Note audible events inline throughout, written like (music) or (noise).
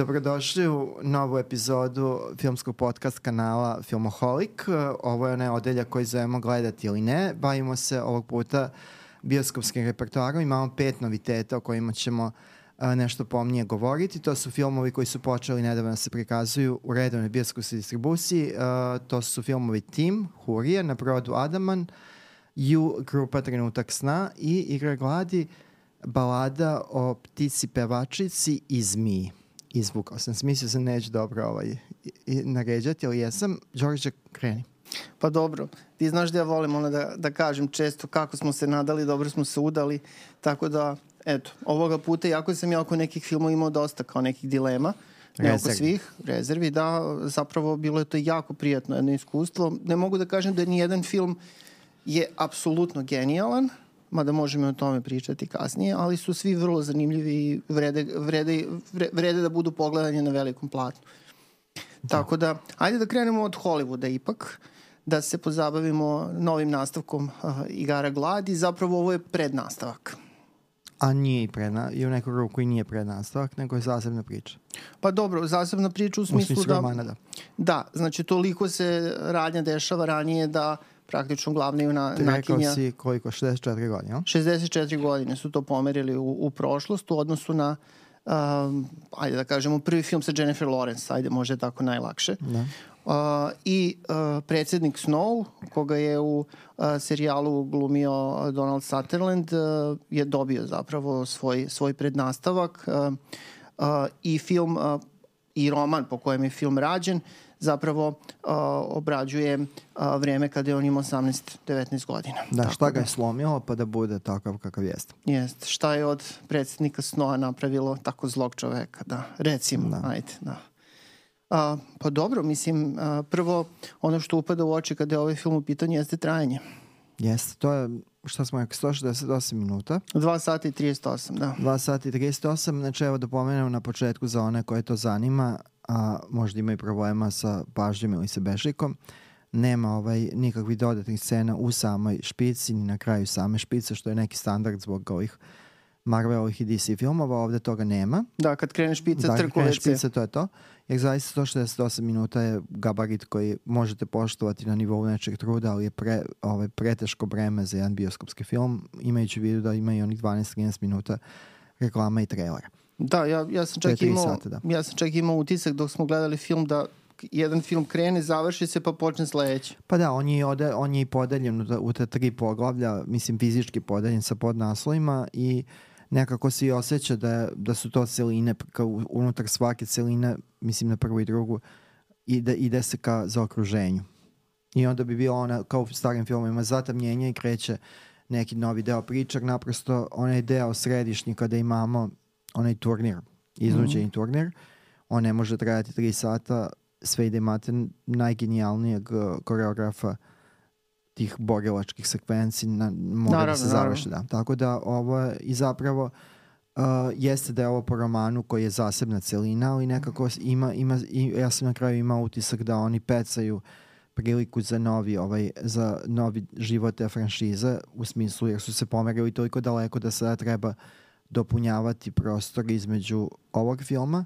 Dobrodošli u novu epizodu filmskog podcast kanala Filmoholik. Ovo je onaj odelja koji zovemo Gledati ili ne. Bavimo se ovog puta bioskopskim repertoarom. Imamo pet noviteta o kojima ćemo nešto pomnije govoriti. To su filmovi koji su počeli nedavno da se prikazuju u redovnoj bioskopskoj distribuciji. To su filmovi Team, Hurije, na brodu Adaman, You, grupa Trenutak sna i Igra gladi, balada o ptici pevačici i zmiji izvukao sam. Smislio sam neću dobro ovaj, naređati, ali jesam. Đorđe, kreni. Pa dobro, ti znaš da ja volim ono da, da kažem često kako smo se nadali, dobro smo se udali, tako da, eto, ovoga puta, jako sam ja oko nekih filmova imao dosta kao nekih dilema, ne oko svih, rezervi, da, zapravo bilo je to jako prijatno jedno iskustvo. Ne mogu da kažem da ni jedan film je apsolutno genijalan, mada možemo o tome pričati kasnije, ali su svi vrlo zanimljivi i vrede, vrede, vrede da budu pogledanje na velikom platnu. Da. Tako da, ajde da krenemo od Hollywooda ipak, da se pozabavimo novim nastavkom uh, Igara gladi. Zapravo ovo je prednastavak. A nije i, predna, i u neku ruku i nije prednastavak, nego je zasebna priča. Pa dobro, zasebna priča u smislu, u smislu da... Romana, da. Da, znači toliko se radnja dešava ranije da praktično glavna juna Ti nakinja. si koliko, 64 godine, no? 64 godine su to pomerili u, u prošlost u odnosu na um, ajde da kažemo, prvi film sa Jennifer Lawrence, ajde, može tako najlakše. Da. Uh, I uh, predsednik Snow, koga je u uh, serijalu glumio Donald Sutherland, uh, je dobio zapravo svoj, svoj prednastavak uh, uh, i film uh, i roman po kojem je film rađen zapravo uh, obrađuje uh, vreme kada je on imao 18-19 godina. Da, Tako šta ga je da. slomilo pa da bude takav kakav jeste. Jeste, šta je od predsednika Snoa napravilo tako zlog čoveka, da, recimo, da. ajde, da. A, pa dobro, mislim, a, prvo ono što upada u oči kada je ovaj film u pitanju jeste trajanje. Jeste, to je šta smo rekli, 168 minuta. 2 sata i 38, da. 2 sata i 38, znači evo da pomenem na početku za one koje to zanima, a možda imaju problema sa pažnjom ili sa bežikom, nema ovaj, nikakvih dodatnih scena u samoj špici ni na kraju same špice, što je neki standard zbog ovih Marvelovih i DC filmova, ovde toga nema. Da, kad krene špica, da, kad krene špica, to je to. Jer zaista 168 minuta je gabarit koji možete poštovati na nivou nečeg truda, ali je pre, ovaj, preteško breme za jedan bioskopski film, imajući u vidu da ima i onih 12-13 minuta reklama i trailera. Da, ja, ja sam čak imao, sata, da. ja sam čak imao utisak dok smo gledali film da jedan film krene, završi se pa počne sledeći. Pa da, on je, ode, on je i podeljen u, u te tri poglavlja, mislim fizički podeljen sa podnaslovima i nekako se i osjeća da, da su to celine, kao unutar svake celine, mislim na prvu i drugu, i da ide se ka zaokruženju. I onda bi bilo ona, kao u starim filmima, zatamnjenje i kreće neki novi deo pričak, naprosto onaj deo središnji kada imamo onaj turnir, iznuđeni mm -hmm. turnir, on ne može trajati 3 sata, sve ide imate najgenijalnijeg uh, koreografa tih borilačkih sekvenci na, mora naravno, da se završi. Da. Tako da ovo je i zapravo uh, jeste da je ovo po romanu koji je zasebna celina, ali nekako ima, ima, i, ja sam na kraju imao utisak da oni pecaju priliku za novi, ovaj, za novi život te franšize u smislu jer su se pomerili toliko daleko da sada treba dopunjavati prostor između ovog filma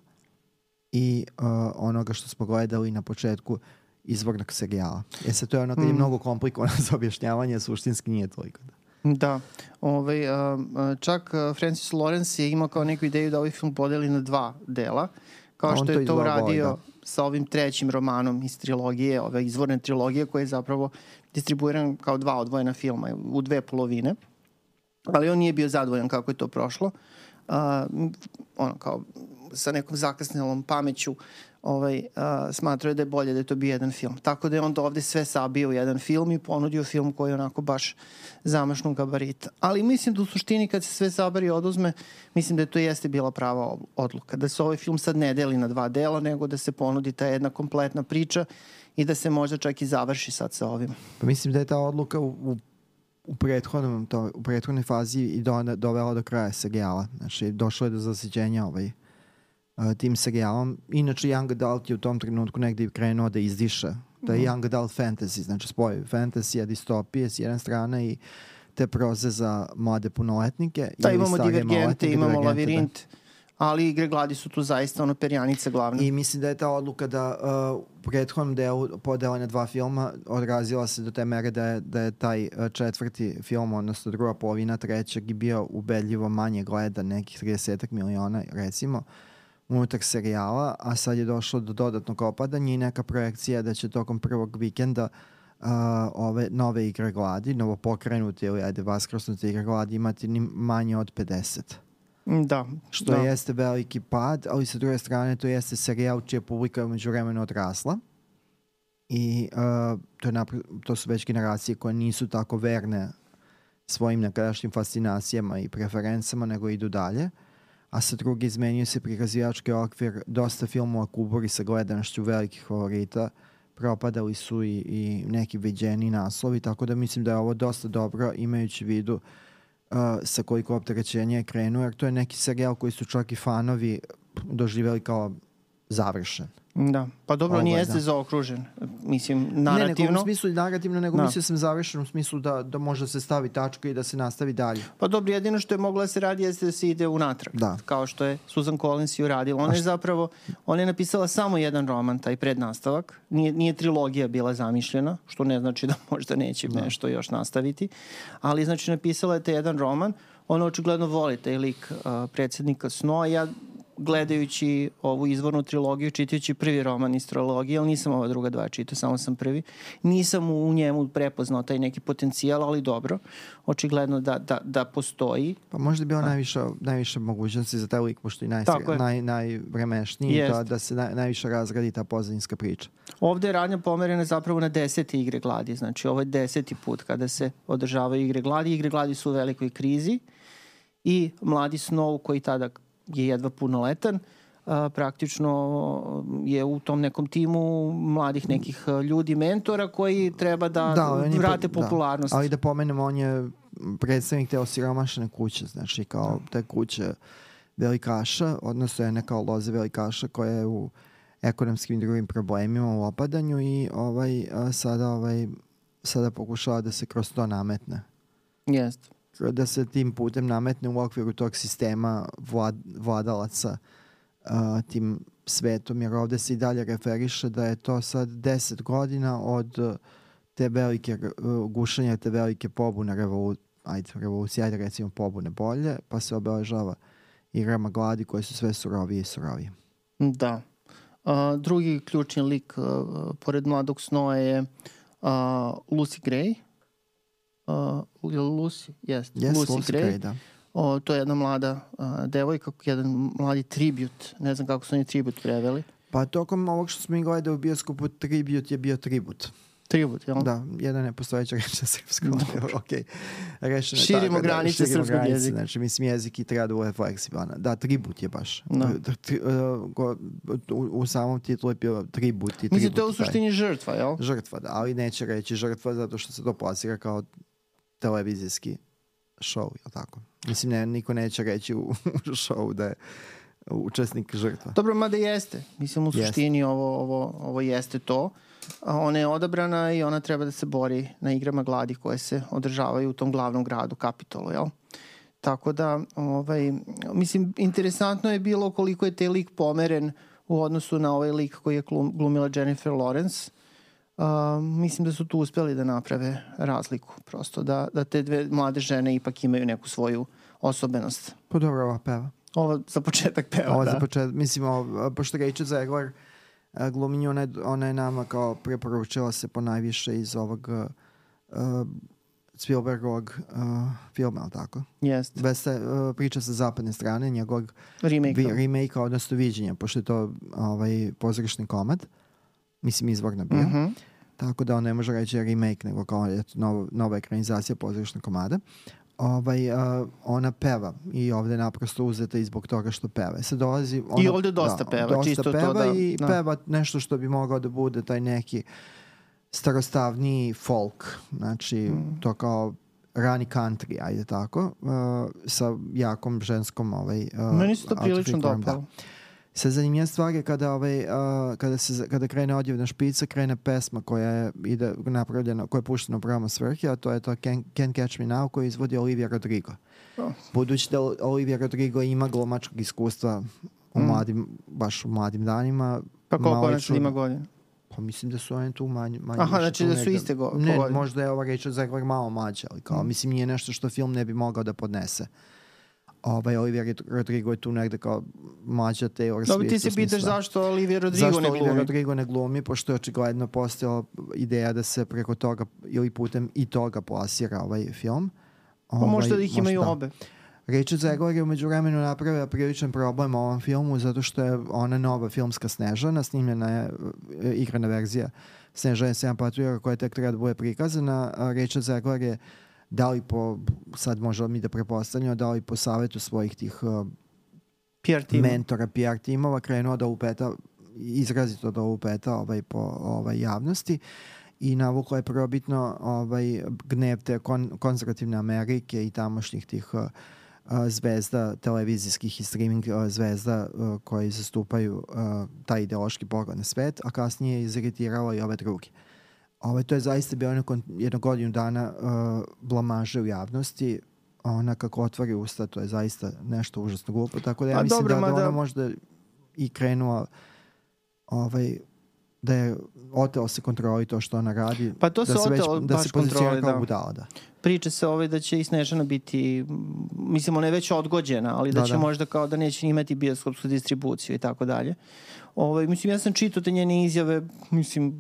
i uh, onoga što smo gledali na početku izvornog serijala. E sad to je ono kad je mm. mnogo komplikovano (laughs) za objašnjavanje, suštinski nije toliko. Da. Da, ovaj, uh, čak Francis Lawrence je imao kao neku ideju da ovaj film podeli na dva dela, kao što je to uradio da. sa ovim trećim romanom iz trilogije, ove izvorne trilogije koje je zapravo distribuiran kao dva odvojena filma u dve polovine ali on nije bio zadovoljan kako je to prošlo. Uh, ono kao sa nekom zakasnelom pameću ovaj, uh, smatrao da je bolje da je to bio jedan film. Tako da je on ovde sve sabio u jedan film i ponudio film koji je onako baš zamašnog gabarita. Ali mislim da u suštini kad se sve sabari i oduzme, mislim da to jeste bila prava odluka. Da se ovaj film sad ne deli na dva dela, nego da se ponudi ta jedna kompletna priča i da se možda čak i završi sad sa ovim. Pa mislim da je ta odluka u, u u prethodnom to, u prethodnoj fazi i do, dovela do kraja serijala. Znači, došlo je do zasiđenja ovaj, uh, tim serijalom. Inače, Young Adult je u tom trenutku negde krenuo da izdiša. To je mm. Young Adult fantasy, znači spoj fantasy, distopije s jedne strane i te proze za mlade punoletnike. Da, imamo divergente, imamo lavirint. Ali igre gladi su tu zaista ono perjanice glavne. I mislim da je ta odluka da uh, u prethodnom delu podela na dva filma odrazila se do te mere da je, da je taj uh, četvrti film, odnosno druga polovina trećeg bio ubedljivo manje gleda, nekih 30 miliona recimo unutar serijala, a sad je došlo do dodatnog opadanja i neka projekcija da će tokom prvog vikenda uh, ove nove igre gladi, novo pokrenute ili ajde vaskrosnute igre gladi imati ni manje od 50. Da. Što da. jeste veliki pad, ali sa druge strane to jeste serijal čija publika je među vremenu odrasla. I uh, to, je napr to su već generacije koje nisu tako verne svojim nekadašnjim fascinacijama i preferencama, nego idu dalje. A sa druge izmenjuje se prikazivački okvir, dosta filmova kuburi sa gledanošću velikih favorita, propadali su i, i neki viđeni naslovi, tako da mislim da je ovo dosta dobro imajući vidu uh, uh, sa koliko opterećenja je krenuo, jer to je neki serijal koji su čak i fanovi doživjeli kao završen. Da, pa dobro, on jeste da. zaokružen, mislim, narativno. Ne, nego u smislu narativno, nego da. mislio sam završen u smislu da, da može da se stavi tačka i da se nastavi dalje. Pa dobro, jedino što je mogla da se radi jeste da se ide unatrag, da. kao što je Susan Collins i uradila. Ona je zapravo, ona je napisala samo jedan roman, taj prednastavak, nije, nije trilogija bila zamišljena, što ne znači da možda neće da. nešto još nastaviti, ali znači napisala je taj jedan roman, ona očigledno voli taj lik uh, predsednika Snoa. Gledajući ovu izvornu trilogiju, čitajući prvi roman iz trilogije, ali nisam ova druga dva čitao, samo sam prvi. Nisam u njemu prepoznao taj neki potencijal, ali dobro. Očigledno da, da, da postoji. Pa možda bi on najviše, najviše mogućnosti za taj lik, pošto i naj, naj, najvremešniji, da, da se naj, najviše razgradi ta pozadinska priča. Ovde je radnja pomerena zapravo na deseti igre gladi. Znači, ovo je deseti put kada se održavaju igre gladi. Igre gladi su u velikoj krizi i mladi Snow koji tada je jedva punoletan, a, praktično je u tom nekom timu mladih nekih ljudi, mentora koji treba da, da vrate pa, popularnost. Da. Ali da pomenemo, on je predstavnik te osiromašene kuće, znači kao da. te kuće velikaša, odnosno je neka loze velikaša koja je u ekonomskim i drugim problemima u opadanju i ovaj, a, sada, ovaj, sada pokušava da se kroz to nametne. Jeste da se tim putem nametne u okviru tog sistema vlad, vladalaca uh, tim svetom, jer ovde se i dalje referiše da je to sad 10 godina od te velike uh, gušanja, te velike pobune revolu, ajde, revolucije, ajde recimo pobune bolje, pa se obeležava igrama gladi koje su sve surovije i surovije. Da. Uh, drugi ključni lik uh, pored mladog snoja je uh, Lucy Gray, uh, Lucy, jest, yes, Lucy, Lucy Gray. Gray da. O, to je jedna mlada uh, devojka, jedan mladi tribut, ne znam kako su oni tribut preveli. Pa tokom ovog što smo i gledali u bioskopu, tribut je bio tribut. Tribut, jel? Da, jedna nepostojeća reč na srpskom. Da. (laughs) ok. Rešeno širimo tako, granice da, širimo srpskog granice, jezika. Znači, mislim, jezik i treba da bude fleksibilan. Da, tribut je baš. Da. Tri, uh, u, u samom titulu je bio tribut i tribut. Mislim, to je u suštini žrtva, jel? Žrtva, da, ali neće reći žrtva zato što se to plasira kao televizijski show, je tako? Mislim, ne, niko neće reći u, (laughs) u show da je učesnik žrtva. Dobro, mada jeste. Mislim, u suštini jeste. ovo, ovo, ovo jeste to. Ona je odabrana i ona treba da se bori na igrama gladi koje se održavaju u tom glavnom gradu, Kapitolu, jel? Tako da, ovaj, mislim, interesantno je bilo koliko je taj lik pomeren u odnosu na ovaj lik koji je glumila Jennifer Lawrence Uh, mislim da su tu uspeli da naprave razliku prosto, da, da te dve mlade žene ipak imaju neku svoju osobenost. Pa dobro, ova peva. Ovo za početak peva, ovo da. za početak, mislim, ovo, pošto Rachel Zegler gluminju, ona, ona je nama kao preporučila se po najviše iz ovog uh, Spielbergovog uh, filma, ali tako? Jeste. Beste, uh, priča sa zapadne strane, njegovog remake-a, remake odnosno viđenja, pošto je to ovaj, pozorišni komad. Uh, mislim izvorna bio. Mm -hmm. Tako da on ne može reći remake, nego kao eto, nova, nova ekranizacija pozorišna komada. Ovaj, uh, ona peva i ovde je naprosto uzeta i zbog toga što peva. Se dolazi, ona, I ovde dosta da, peva, dosta čisto peva to da... i da. peva nešto što bi mogao da bude taj neki starostavniji folk. Znači, mm. to kao rani country, ajde tako, uh, sa jakom ženskom ovaj, uh, Meni se to prilično dopalo. Da. Sad zanimljiva stvar je kada, ovaj, uh, kada, se, kada krene odjevna špica, krene pesma koja je ide napravljena, koja je puštena u programa svrhe, a to je to Can't, Can't Catch Me Now koju izvodi Olivia Rodrigo. Oh. Budući da Olivia Rodrigo ima glomačkog iskustva u mm. mladim, baš u mladim danima. Pa koliko ona ima godina? Pa mislim da su one tu manje. manje Aha, znači da su iste go, Ne, možda je ova reč od malo mlađa, ali kao, mm. mislim nije nešto što film ne bi mogao da podnese ovaj, Olivia Rodrigo je tu negde kao mlađa Taylor. Dobro, ti se pitaš zašto Olivia Rodrigo zašto ne glumi? Zašto Rodrigo ne glumi, pošto je očigledno postojala ideja da se preko toga ili putem i toga plasira ovaj film. Pa ovaj, možda da ih imaju da. obe. Richard Zegler je umeđu vremenu napravio priličan problem u ovom filmu zato što je ona nova filmska Snežana, snimljena je e, igrana verzija Snežana 7 patrujera koja tek treba da bude prikazana. Richard Zegler je da li po, sad možemo mi da prepostavljamo, da li po savetu svojih tih uh, PR tim. mentora, PR timova krenuo da upeta, izrazito da upeta ovaj, po ovaj, javnosti i navuklo je probitno ovaj, gnev te kon, konzervativne Amerike i tamošnjih tih uh, zvezda televizijskih i streaming uh, zvezda uh, koji zastupaju uh, taj ideološki pogled na svet, a kasnije je iziritiralo i ove druge. Uh, Ovo, to je zaista bio nakon jednog godinu dana uh, blamaže u javnosti. Ona kako otvori usta, to je zaista nešto užasno glupo. Tako da ja A mislim dobro, da, da ona možda i krenula ovaj, da je oteo se kontroli to što ona radi. Pa to se da se oteo da se kontroli, da. budala, da. Priča se ovaj da će i Snežana biti, mislim ona je već odgođena, ali da, da će da. možda kao da neće imati bioskopsku distribuciju i tako dalje. Ovaj, mislim, ja sam čitao te njene izjave, mislim,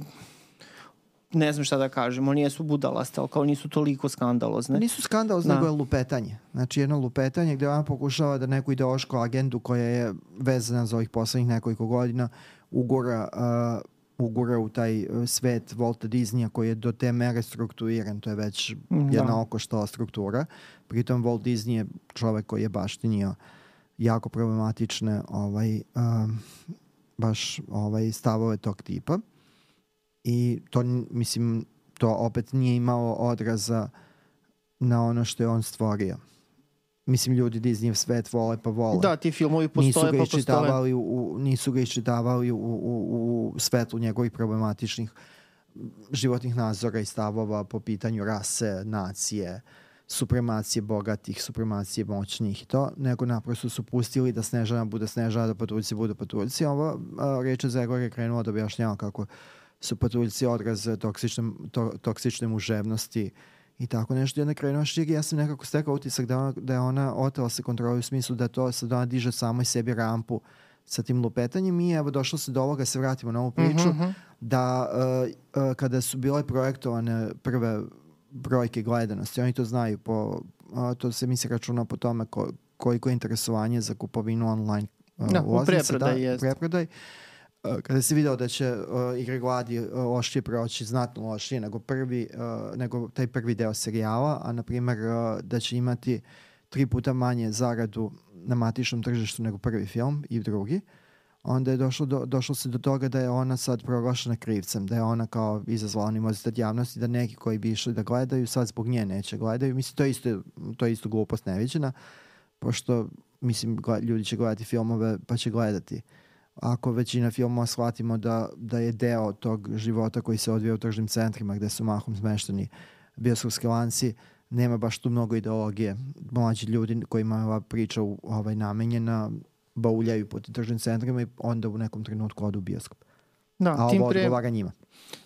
ne znam šta da kažem, oni jesu budalaste, ali kao nisu toliko skandalozne. Nisu skandalozne, da. nego je lupetanje. Znači jedno lupetanje gde ona pokušava da neku ideološku agendu koja je vezana za ovih poslednjih nekoliko godina ugura, uh, ugura u taj uh, svet Volta Disneya koji je do te mere strukturiran, to je već da. jedna okoštala struktura. Pritom Walt Disney je čovek koji je baštinio jako problematične ovaj, um, baš ovaj, stavove tog tipa i to, mislim, to opet nije imalo odraza na ono što je on stvorio. Mislim, ljudi Disney svet vole pa vole. Da, ti filmovi postoje nisu ga pa postoje. U, nisu ga iščitavali u, u, u svetlu njegovih problematičnih životnih nazora i stavova po pitanju rase, nacije, supremacije bogatih, supremacije moćnih i to, nego naprosto su pustili da Snežana bude Snežana, da patuljci budu patuljci. Ovo reče Zegor je krenula da objašnjava kako su patuljci odraz toksične, to, toksične muževnosti i tako nešto. I onda krenuo širi, ja sam nekako stekao utisak da ona, da je ona otela se kontroli u smislu da to sad ona diže samo i sebi rampu sa tim lupetanjem i evo došlo se do ovoga, da se vratimo na ovu priču, mm -hmm. da uh, uh, kada su bile projektovane prve brojke gledanosti, oni to znaju, po, uh, to se mi se računa po tome ko, koliko je interesovanje za kupovinu online uh, da, ulaznice, u preprodaj, da, preprodaj kada se video da će uh, igre gladi uh, lošije proći, znatno lošije nego prvi, uh, nego taj prvi deo serijala, a na primer uh, da će imati tri puta manje zaradu na matičnom tržištu nego prvi film i drugi, onda je došlo, do, došlo se do toga da je ona sad proglašena krivcem, da je ona kao izazvala animozitet javnosti, da neki koji bi išli da gledaju sad zbog nje neće gledaju. Mislim, to je isto, to je isto glupost neviđena, pošto mislim, ljudi će gledati filmove pa će gledati. Uh, ako većina filmova shvatimo da, da je deo tog života koji se odvija u tržnim centrima gde su mahom smešteni bioskopski lanci, nema baš tu mnogo ideologije. Mlađi ljudi kojima je ova priča ovaj, namenjena bauljaju po tržnim centrima i onda u nekom trenutku odu u bioskop. Da, A ovo pre, odgovara njima.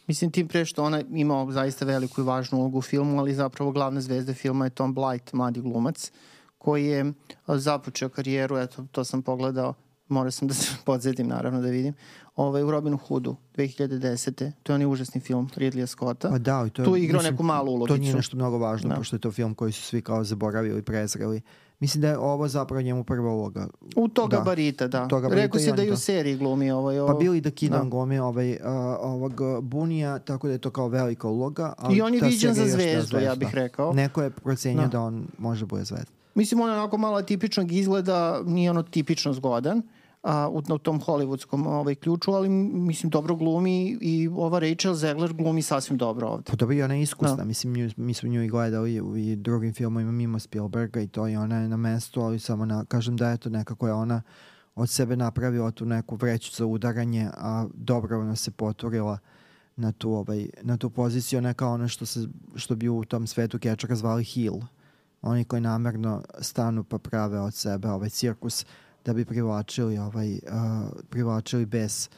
Mislim, tim pre što ona ima zaista veliku i važnu ulogu u filmu, ali zapravo glavna zvezda filma je Tom Blight, mladi glumac, koji je započeo karijeru, eto, to sam pogledao, morao sam da se (laughs) podsjetim naravno da vidim, ovaj, u Robinu Hoodu 2010. To je onaj užasni film Ridleya Scotta. Pa da, i to je, tu je igrao neku malu ulogicu. To nije nešto mnogo važno, da. pošto je to film koji su svi kao zaboravili, prezreli. Mislim da je ovo zapravo njemu prva uloga. U to gabarita, da. da. To gabarita Rekao si da i u seriji glumi ovaj, ovo. Pa bili da Kidon da. glumi ovaj, uh, ovog Bunija, tako da je to kao velika uloga. Ali I on je viđen za zvezdu, ja bih rekao. Neko je procenio da. da on može bude zvezda. Mislim, on je onako malo tipičnog izgleda, nije ono tipično zgodan a, u, u tom hollywoodskom ovaj, ključu, ali mislim dobro glumi i ova Rachel Zegler glumi sasvim dobro ovde. Pa dobro i ona je iskusna, da. mislim nju, mi smo nju i gledali u i drugim filmovima mimo Spielberga i to i ona je na mestu, ali samo na, kažem da je to nekako je ona od sebe napravila tu neku vreću za udaranje, a dobrovoljno se poturila na tu, ovaj, na tu poziciju, ne kao ono što, se, što bi u tom svetu kečera zvali heel. Oni koji namerno stanu pa prave od sebe ovaj cirkus da bi privlačili, ovaj, uh, privlačili bez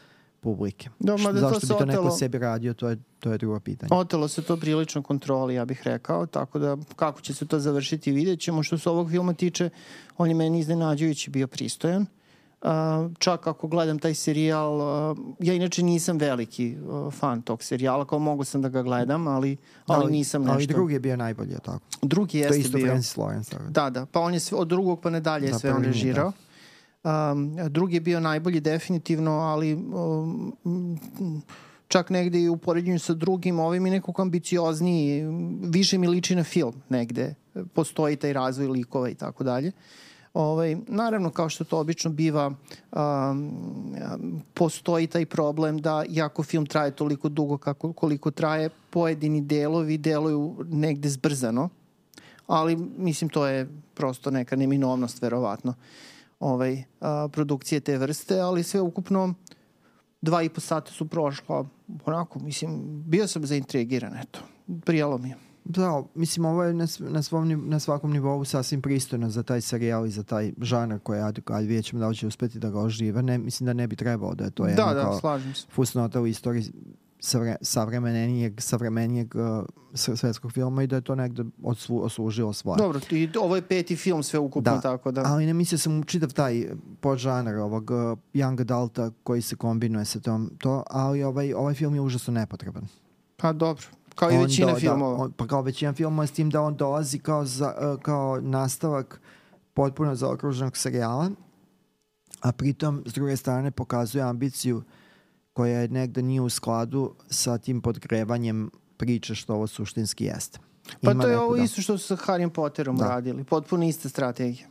publike. Da, Što, da zašto to bi to neko otelo, sebi radio, to je, to je drugo pitanje. otelo se to prilično kontroli, ja bih rekao, tako da kako će se to završiti vidjet ćemo. Što se ovog filma tiče, on je meni iznenađujući bio pristojan. Uh, čak ako gledam taj serijal, uh, ja inače nisam veliki uh, fan tog serijala, kao mogu sam da ga gledam, ali, ali, nisam nešto. Ali drugi je bio najbolji, je tako? Drugi To jeste je isto bio. Francis Lawrence. Tako. Da, da, pa on je sve, od drugog pa nadalje je Da, sve on nije, režirao. Um, drugi je bio najbolji definitivno, ali um, čak negde i u poređenju sa drugim, ovim je nekako ambiciozniji, više mi liči na film negde. Postoji taj razvoj likova i tako dalje. Ovaj, naravno, kao što to obično biva, um, postoji taj problem da iako film traje toliko dugo kako, koliko traje, pojedini delovi deluju negde zbrzano, ali mislim to je prosto neka neminovnost verovatno ovaj, a, produkcije te vrste, ali sve ukupno dva i po sata su prošla onako, mislim, bio sam zaintrigiran, eto, prijalo mi je. Da, mislim, ovo je na, na, svom, na svakom nivou sasvim pristojno za taj serijal i za taj žanar koji je, ali vidjet ćemo da li će uspeti da ga ožive. Ne, mislim da ne bi trebao da je to da, jedno da, kao fusnota u istoriji savre, savremenijeg, savremenijeg uh, svetskog filma i da je to negde odslu, oslužilo svoje. Dobro, i ovo je peti film sve ukupno, Da, tako da... Ali ne mislio sam čitav taj podžanar ovog uh, young adulta koji se kombinuje sa tom to, ali ovaj, ovaj film je užasno nepotreban. Pa dobro, kao i On većina do- filmova. Da, on, pa kao većina filmova s tim da on dolazi kao, za, uh, kao nastavak potpuno zaokruženog serijala, a pritom s druge strane pokazuje ambiciju koja je negde nije u skladu sa tim podgrevanjem priče što ovo suštinski jeste. pa Ima to je ovo da. isto što su sa Harrym Potterom Da. radili, potpuno ista strategija.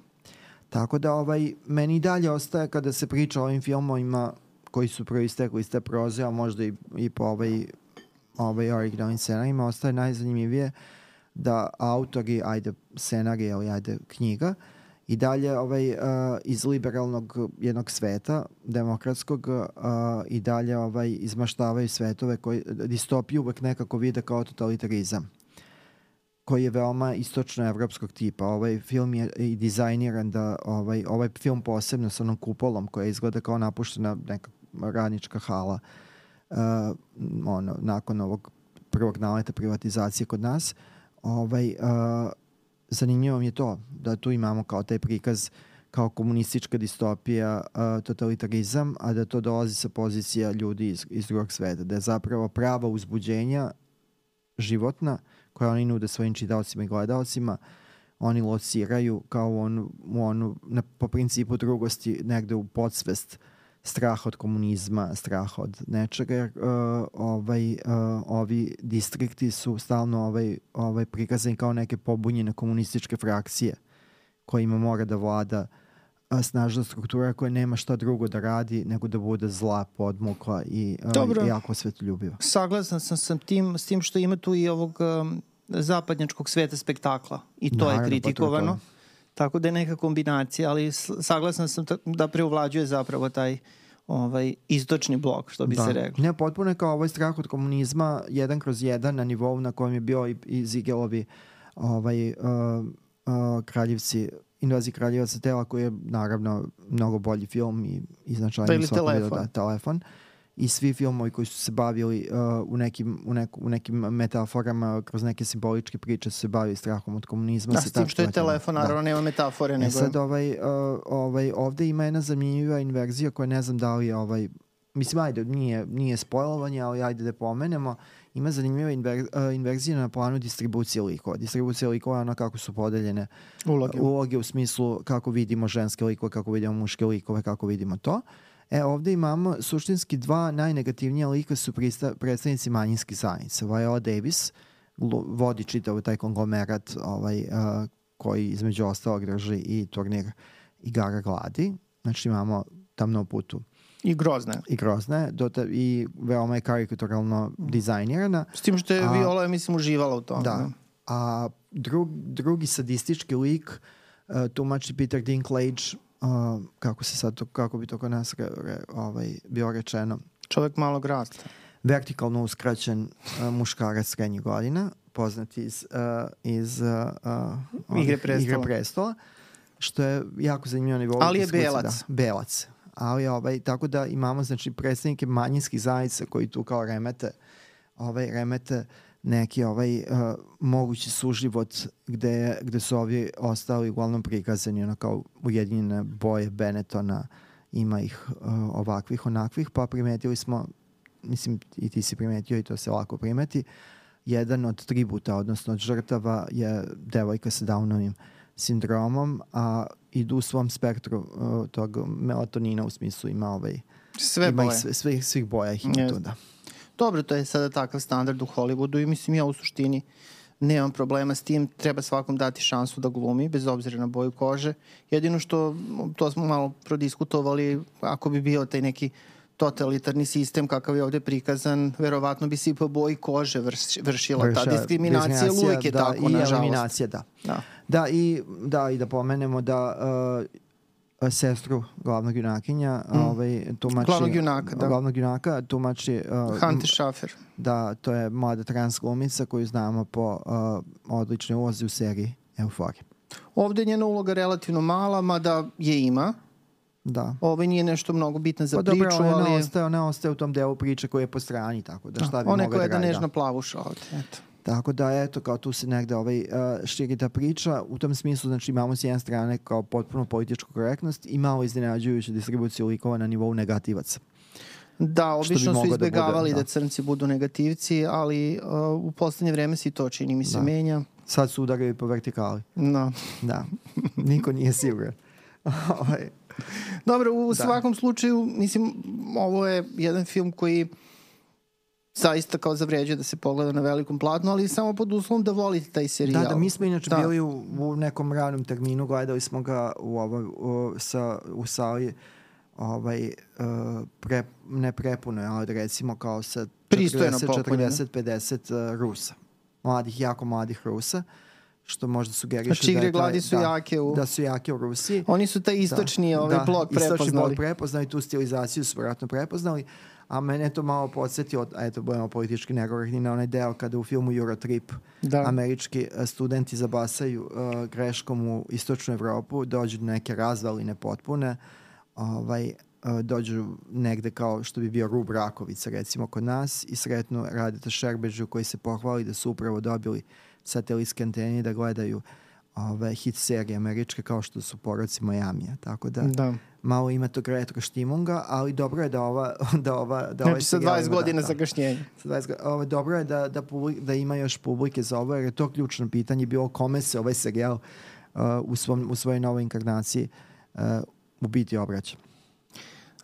Tako da ovaj, meni i dalje ostaje kada se priča o ovim filmovima koji su proistekli iz te proze, a možda i, i po ovaj, ovaj originalnim scenarijima, ostaje najzanimljivije da autori, ajde scenarija ili ajde knjiga, i dalje ovaj, uh, iz liberalnog jednog sveta, demokratskog, uh, i dalje ovaj, izmaštavaju svetove koji distopiju uvek nekako vide kao totalitarizam koji je veoma istočno-evropskog tipa. Ovaj film je i dizajniran da ovaj, ovaj film posebno sa onom kupolom koja izgleda kao napuštena neka radnička hala uh, ono, nakon ovog prvog naleta privatizacije kod nas. Ovaj, uh, zanimljivo mi je to da tu imamo kao taj prikaz kao komunistička distopija, totalitarizam, a da to dolazi sa pozicija ljudi iz, iz drugog sveta. Da je zapravo prava uzbuđenja životna koje oni nude svojim čitaocima i gledalcima, oni lociraju kao u onu na, po principu drugosti negde u podsvest strah od komunizma, strah od nečega, jer uh, ovaj, uh, ovi distrikti su stalno ovaj, ovaj prikazani kao neke pobunjene komunističke frakcije kojima mora da vlada a, snažna struktura koja nema šta drugo da radi nego da bude zla, podmukla i, uh, Dobro. jako svetljubiva. Saglasan sam sa tim, s tim što ima tu i ovog um, zapadnjačkog sveta spektakla i to Naravno, pa to je je to. Tako da je neka kombinacija, ali saglasan sam da preuvlađuje zapravo taj ovaj istočni blok, što bi se reklo. Ne, potpuno je kao ovaj strah od komunizma jedan kroz jedan na nivou na kojem je bio i, i Zigelovi ovaj, uh, uh, kraljevci Invaziji kraljevaca tela koji je naravno mnogo bolji film i, i Da, značajniji vidu, Telefon. da, telefon i svi filmovi koji su se bavili uh, u, nekim, u, neku, u nekim metaforama kroz neke simboličke priče su se bavili strahom od komunizma. Da, s tim što je telefon, da. naravno nema metafore, E nego... sad ovaj, uh, ovaj, ovde ima jedna zanimljiva inverzija koja ne znam da li je ovaj, mislim ajde, nije, nije spojlovanje, ali ajde da pomenemo, ima zanimljiva inver, uh, inverzija na planu distribucije likova. Distribucija likova je ono kako su podeljene Uloge. uloge u smislu kako vidimo ženske likove, kako vidimo muške likove, kako vidimo to. E, ovde imamo suštinski dva najnegativnija lika su prista, predstavnici manjinskih zajednica. Viola Davis vodi čitav taj konglomerat ovaj, uh, koji između ostalog drži i turnir igara gladi. Znači imamo tamno putu I grozne. i grozna je do ta, i veoma je karikaturalno dizajnirana. S tim što je A- Viola, mislim, uživala u tome. Da. A drug, drugi sadistički lik uh, tumači Peter Dinklage uh, kako se sad to, kako bi to kod nas re, re, ovaj, bio rečeno. Čovjek malog rasta. Vertikalno uskraćen uh, muškarac srednjih godina, poznat iz, uh, iz uh, uh, igre, prestola. igre prestola, što je jako zanimljivo nivou. Ali je belac. Da, belac. Ali ovaj, tako da imamo znači predstavnike manjinskih zajednica koji tu kao remete ovaj, remete neki ovaj uh, mogući suživot gde, gde su ovi ostali uglavnom prikazani ono kao ujedinjene boje Benetona ima ih uh, ovakvih onakvih pa primetili smo mislim i ti si primetio i to se lako primeti jedan od tributa odnosno od žrtava je devojka sa Downovim sindromom a idu u svom spektru uh, tog melatonina u smislu ima ovaj sve ima boje. Ih sve, svih, svih boja ih ima Yes. tu da Dobro, to je sada takav standard u Hollywoodu i mislim ja u suštini nemam problema s tim, treba svakom dati šansu da glumi, bez obzira na boju kože. Jedino što, to smo malo prodiskutovali, ako bi bio taj neki totalitarni sistem kakav je ovde prikazan, verovatno bi se i po boji kože vrš, vršila ta Vrša- diskriminacija, diskriminacija, uvijek je da, tako, i nažalost. eliminacija, da. Da. Da, i, da, i da pomenemo da uh, sestru glavnog junakinja, mm. ovaj, tumači... Glavnog junaka, da. Glavnog junaka, tumači... Uh, Hunter Schaffer. Da, to je mlada trans glumica koju znamo po uh, odličnoj ulozi u seriji Euforija. Ovde je njena uloga relativno mala, mada je ima. Da. Ovo nije nešto mnogo bitno za Pa priču, dobro, ona ali... ostaje, ona ostaje u tom delu priče koji je po strani, tako da šta bi Ona je mogla koja da je da radi, nežna plavuša ovde, eto. Tako da, eto, kao tu se negde ovaj, uh, širi ta priča. U tom smislu, znači, imamo s jedne strane kao potpuno političku korektnost i malo iznenađujuću distribuciju likova na nivou negativaca. Da, obično su moglo da bude, izbegavali da, da. crnci budu negativci, ali uh, u poslednje vreme se i to čini mi se Da. menja. Sad su udarili po vertikali. No. Da. (laughs) Niko nije siguran. (laughs) Ovaj, Dobro, u Da. svakom slučaju, mislim, ovo je jedan film koji zaista kao zavređuje da se pogleda na velikom platnu, ali samo pod uslovom da volite taj serijal. da, da, mi smo inače Da. bili u, u nekom ranom terminu, gledali smo ga u, ovoj, u, sa, u sali ovaj, uh, pre, ne prepuno, ali recimo kao sa Pristojno 40, popunjeno. 40-50 uh, Rusa. Mladih, jako mladih Rusa što možda sugeriše Znači, da je gladi su da, jake u... da su jake u Rusiji. Oni su taj istočni da, ovaj da, blok Istočni prepoznali. blok prepoznali, tu stilizaciju su vjerojatno prepoznali, a mene to malo podsjetio, a eto, budemo politički nekorektni na onaj deo kada u filmu Eurotrip Da. američki e, studenti zabasaju uh, greškom u istočnu Evropu, dođu do neke razvaline potpune, ovaj, uh, dođu negde kao što bi bio Rub Rakovica recimo kod nas i sretnu Radeta Šerbežu koji se pohvali da su upravo dobili satelitske antene da gledaju ove hit serije američke kao što su poroci Majamija. Tako da, Da. malo ima tog retro štimunga, ali dobro je da ova... (laughs) Da ova da ovaj Znači, sa serijal 20 ima- godina da, da. zagašnjenja. Sa 20 go- Ovo, dobro je da, da, publik, da ima još publike za ovo, jer je to ključno pitanje bilo kome se ovaj serijal uh, u, svom, u svojoj novoj inkarnaciji uh, u biti obraća.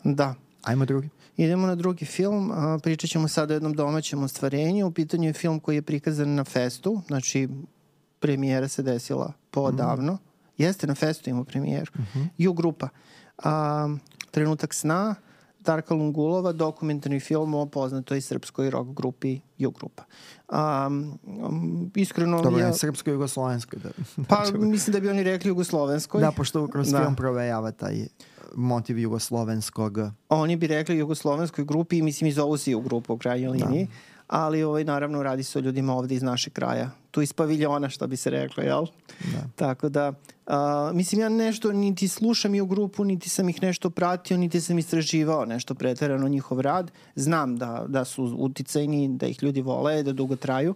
Da. Ajmo drugi. Idemo na drugi film, a, pričat ćemo sada o jednom domaćem ostvarenju. U pitanju je film koji je prikazan na festu, znači premijera se desila poodavno. Jeste na festu imao premijeru. Ju grupa. A, Trenutak sna, Darka Lungulova, dokumentarni film o poznatoj srpskoj rock grupi Ju grupa. A, um, iskreno Dobro, ja, srpsko-jugoslovenskoj. Da, pa (laughs) mislim da bi oni rekli jugoslovenskoj. da, pošto kroz Da. film provejava taj motiv jugoslovenskog Oni bi rekli jugoslovenskoj grupi mislim i zovu se grupu u krajnjoj liniji. Ali ovaj, naravno radi se o ljudima ovde iz našeg kraja. Tu iz paviljona što bi se reklo, jel? Da. Tako da, a, mislim ja nešto niti slušam i u grupu, niti sam ih nešto pratio, niti sam istraživao nešto preterano njihov rad. Znam da, da su uticajni, da ih ljudi vole, da dugo traju.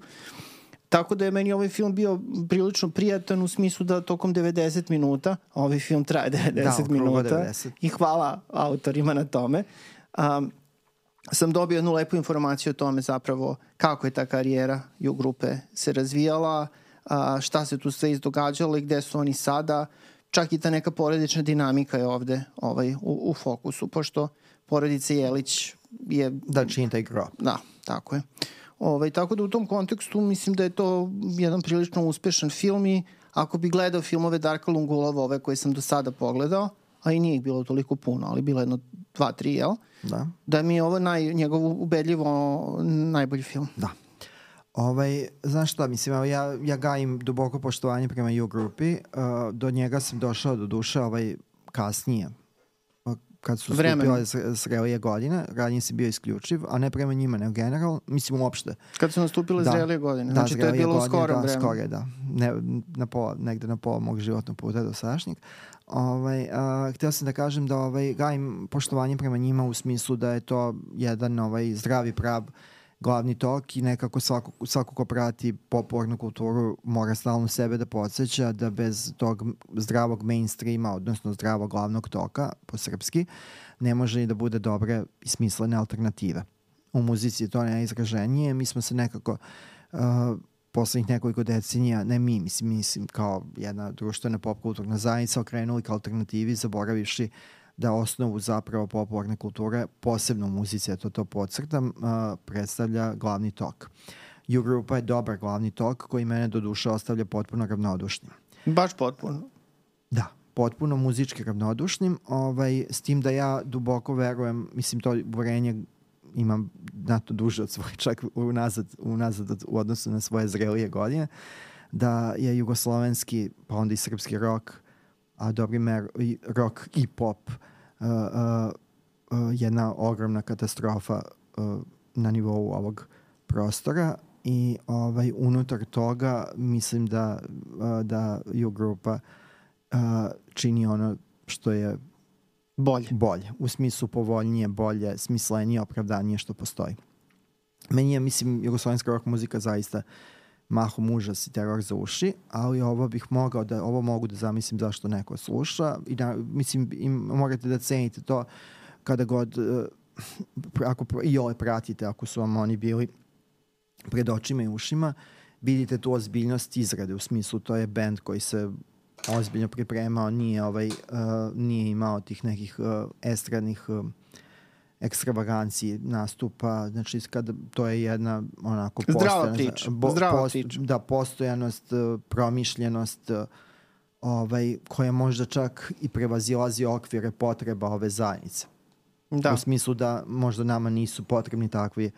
Tako da je meni ovaj film bio prilično prijatan u smislu da tokom 90 minuta, a ovaj film traje 90 Da, minuta 90. i hvala autorima na tome. Um, sam dobio jednu lepu informaciju o tome zapravo kako je ta karijera ju grupe se razvijala, a, šta se tu sve izdogađalo i gde su oni sada. Čak i ta neka porodična dinamika je ovde ovaj, u, u fokusu, pošto porodica Jelić je da čini taj gro. Da, tako je. Ovaj, tako da u tom kontekstu mislim da je to jedan prilično uspešan film i ako bi gledao filmove Darka Lungulova, ove koje sam do sada pogledao, a i nije ih bilo toliko puno, ali bilo jedno dva, tri, jel? Da. Da mi je ovo naj, njegov ubedljivo najbolji film. Da. Ovaj, znaš šta, mislim, ja, ja gajim duboko poštovanje prema U grupi. Uh, do njega sam došao do duše, ovaj, kasnije, kad su stupile zrelije godine, ranije si bio isključiv, a ne prema njima, nego general, mislim uopšte. Kad su nastupile da, zrelije godine, znači da, to je bilo godine, u skorom da, vremenu. Skore, da, ne, na pola, negde na pola mog životnog puta do sadašnjeg. Ovaj, a, htio sam da kažem da ovaj, gajim poštovanje prema njima u smislu da je to jedan ovaj, zdravi prav glavni tok i nekako svako, svako ko prati popularnu kulturu mora stalno sebe da podsjeća da bez tog zdravog mainstreama, odnosno zdravog glavnog toka po srpski, ne može ni da bude dobre i smislene alternative. U muzici je to najizraženije. Mi smo se nekako uh, poslednjih nekoliko decenija, ne mi, mislim, mislim kao jedna društvena popkulturna zajednica okrenuli ka alternativi, zaboravivši da osnovu zapravo popularne kulture, posebno u muzici, to to podcrtam, predstavlja glavni tok. U-grupa je dobar glavni tok koji mene do duše ostavlja potpuno ravnodušnim. Baš potpuno? Da, potpuno muzički ravnodušnim, ovaj, s tim da ja duboko verujem, mislim to uverenje imam nato duže od svoje, čak unazad, unazad od, u odnosu na svoje zrelije godine, da je jugoslovenski, pa onda i srpski rok, a dobri mer, rock i pop uh, uh, uh, jedna ogromna katastrofa uh, na nivou ovog prostora i ovaj unutar toga mislim da uh, da ju grupa uh, čini ono što je bolje. bolje. U smislu povoljnije, bolje, smislenije, opravdanije što postoji. Meni je, mislim, jugoslovenska rock muzika zaista uh, mahom užas i teror za uši, ali ovo bih mogao da, ovo mogu da zamislim zašto neko sluša i da, mislim, im, morate da cenite to kada god, uh, ako i ove pratite, ako su vam oni bili pred očima i ušima, vidite tu ozbiljnost izrade, u smislu to je band koji se ozbiljno pripremao, nije, ovaj, uh, nije imao tih nekih uh, estradnih uh, ekstravaganciji nastupa, znači kada to je jedna onako zdrava priča, bo, zdrava post, priča. Da, postojanost, e, promišljenost, e, ovaj, koja možda čak i prevazilazi okvire potreba ove zajednice. Da. U smislu da možda nama nisu potrebni takvi,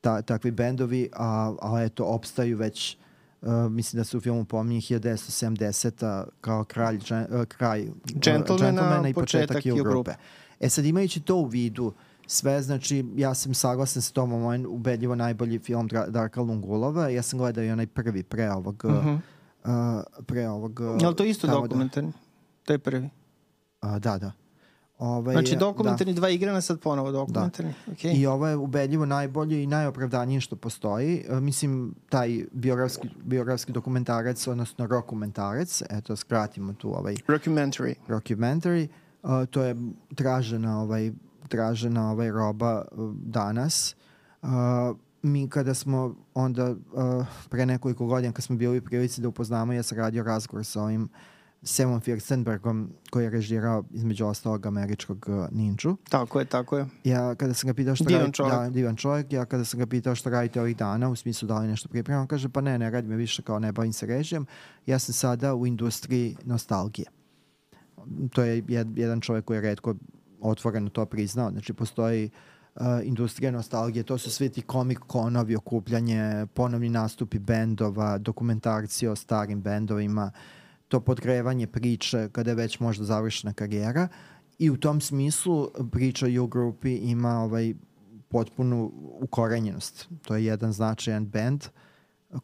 ta, takvi bendovi, a, a eto, opstaju već Uh, mislim da se u filmu pominje 1970 kao kralj, uh, kraj Gentlemana, i početak, i u grupe. E sad imajući to u vidu, uh, sve, znači ja sam saglasan sa tom, moj ubedljivo najbolji film Darka Lungulova, ja sam gledao i onaj prvi pre ovog, uh -huh. uh, pre ovog... Uh, Je li to isto da- dokumentarni? Da, to je prvi? Uh, da, da. Ovaj, znači dokumentarni da. dva igrana, sad ponovo dokumentarni. Da. Okay. I ovo je ubedljivo najbolje i najopravdanije što postoji. Uh, mislim, taj biografski, biografski dokumentarac, odnosno rokumentarac, eto, skratimo tu ovaj... Documentary. Documentary. Uh, to je tražena ovaj, tražena ovaj roba uh, danas. Uh, mi kada smo onda uh, pre nekoliko godina kad smo bili u prilici da upoznamo ja sam radio razgovor sa ovim Semom Firstenbergom koji je režirao između ostalog američkog uh. Tako je, tako je. Ja kada sam ga pitao što divan čovjek. Da, divan čovjek. Ja kada sam ga pitao što radite ovih dana, u smislu da li nešto pripremam, kaže pa ne, ne radim više kao ne bavim se režijom. Ja sam sada u industriji nostalgije. To je jed, jedan čovjek koji je redko otvoreno to priznao. Znači, postoji uh, industrija nostalgije, to su svi ti komik konovi, okupljanje, ponovni nastupi bendova, dokumentarci o starim bendovima, to podgrevanje priče kada je već možda završena karijera i u tom smislu priča u grupi ima ovaj potpunu ukorenjenost. To je jedan značajan bend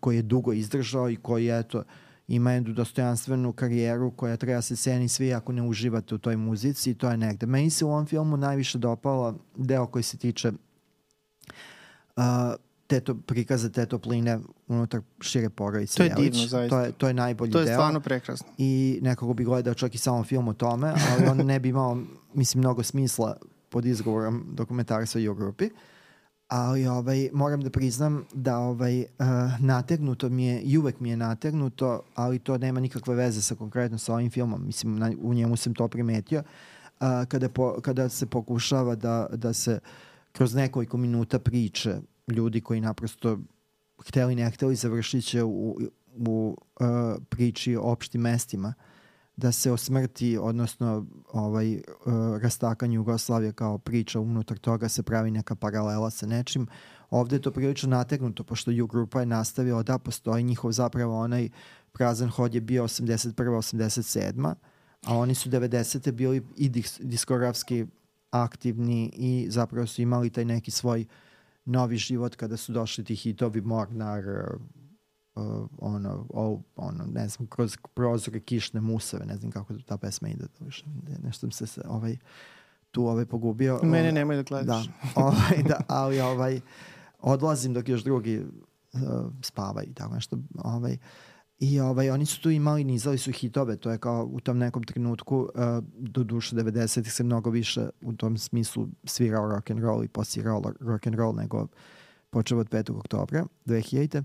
koji je dugo izdržao i koji je eto, uh, ima jednu dostojanstvenu karijeru koja treba se ceni svi ako ne uživate u toj muzici i to je negde. Meni se u ovom filmu najviše dopala deo koji se tiče uh, teto, prikaza te topline unutar šire porodice. To je Jelić. divno, zaista. To je, to je najbolji deo. To je deo. stvarno prekrasno. I nekako bi gledao čak i samo film o tome, ali on ne bi imao, mislim, mnogo smisla pod izgovorom dokumentarca u grupi. Uh, ali ovaj, moram da priznam da ovaj, uh, nategnuto mi je, i uvek mi je nategnuto, ali to nema nikakve veze sa konkretno sa ovim filmom, mislim, na, u njemu sam to primetio, uh, kada, po, kada se pokušava da, da se kroz nekoliko minuta priče ljudi koji naprosto hteli ne hteli završit će u, u uh, priči o opštim mestima, uh, da se o smrti, odnosno ovaj, uh, rastakanju Jugoslavije kao priča unutar toga se pravi neka paralela sa nečim. Ovde je to prilično nategnuto, pošto U grupa je nastavila da postoji njihov zapravo onaj prazan hod je bio 81. 87. A oni su 90. bili i diskografski aktivni i zapravo su imali taj neki svoj novi život kada su došli ti hitovi Mornar, uh, ono, oh, ono, ne znam, kroz prozore kišne museve, ne znam kako ta pesma ide, to više, nešto se, se ovaj, tu ovaj pogubio. Mene ovaj, nemoj da gledaš. Da, ovaj, da, ali ovaj, odlazim dok još drugi uh, spavaju, tako nešto, ovaj, I ovaj, oni su tu imali, nizali su hitove, to je kao u tom nekom trenutku, uh, do duše 90-ih se mnogo više u tom smislu svirao rock and roll i posirao rock and roll nego počeo od 5. oktobra 2000.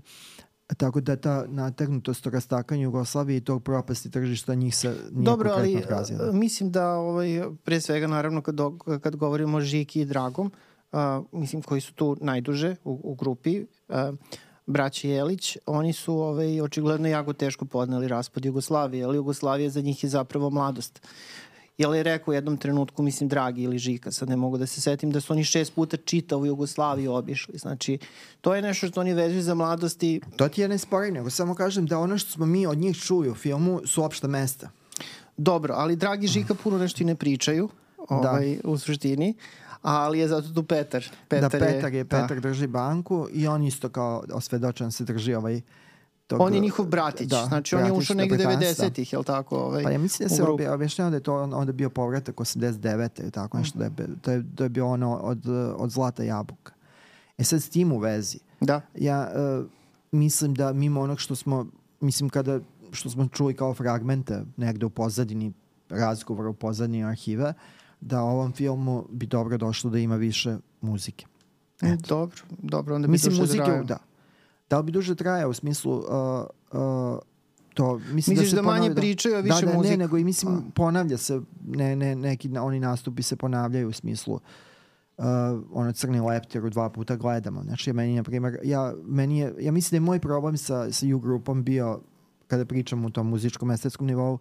Tako da ta nategnutost o rastakanju Jugoslavije i tog propasti tržišta njih se nije Dobro, ali odrazila. mislim da ovaj, pre svega naravno kad, kad govorimo o Žiki i Dragom, uh, mislim koji su tu najduže u, u grupi, uh, braći Jelić, oni su ovaj, očigledno jako teško podneli raspad Jugoslavije, ali Jugoslavija za njih je zapravo mladost. Jel je rekao u jednom trenutku, mislim, Dragi ili Žika, sad ne mogu da se setim, da su oni šest puta čitavu Jugoslaviju obišli. Znači, to je nešto što oni vezuju za mladosti. To ti je ne spori, nego samo kažem da ono što smo mi od njih čuli u filmu su opšta mesta. Dobro, ali Dragi Žika puno nešto i ne pričaju da. ovaj, da. u suštini ali je zato tu Petar. Petar da, Petar je, je Petar da. drži banku i on isto kao osvedočan se drži ovaj Tog, on je njihov bratić, da, znači on je ušao negde 90-ih, jel tako? Ovaj, pa ja mislim da se objašnjava da je to onda bio povratak 89. ili tako nešto, mm. da je, to, je, to je bio ono od, od Zlata jabuka. E sad s tim u vezi, da. ja uh, mislim da mimo onog što smo, mislim kada, što smo čuli kao fragmente negde u pozadini razgovora u pozadini arhive, uh, da ovom filmu bi dobro došlo da ima više muzike. E, Eto. Dobro, dobro, onda bi mislim, duže muzike. Da. Da li bi duže traja u smislu uh, uh, to mislim Misliš da se da manje pričaju, a više da, da, muzike? Ne, nego i mislim ponavlja se, ne, ne, neki oni nastupi se ponavljaju u smislu uh, ono crni leptiru dva puta gledamo. Znači, meni, na primjer, ja, meni je, ja mislim da je moj problem sa, sa U-grupom bio, kada pričam u tom muzičkom estetskom nivou,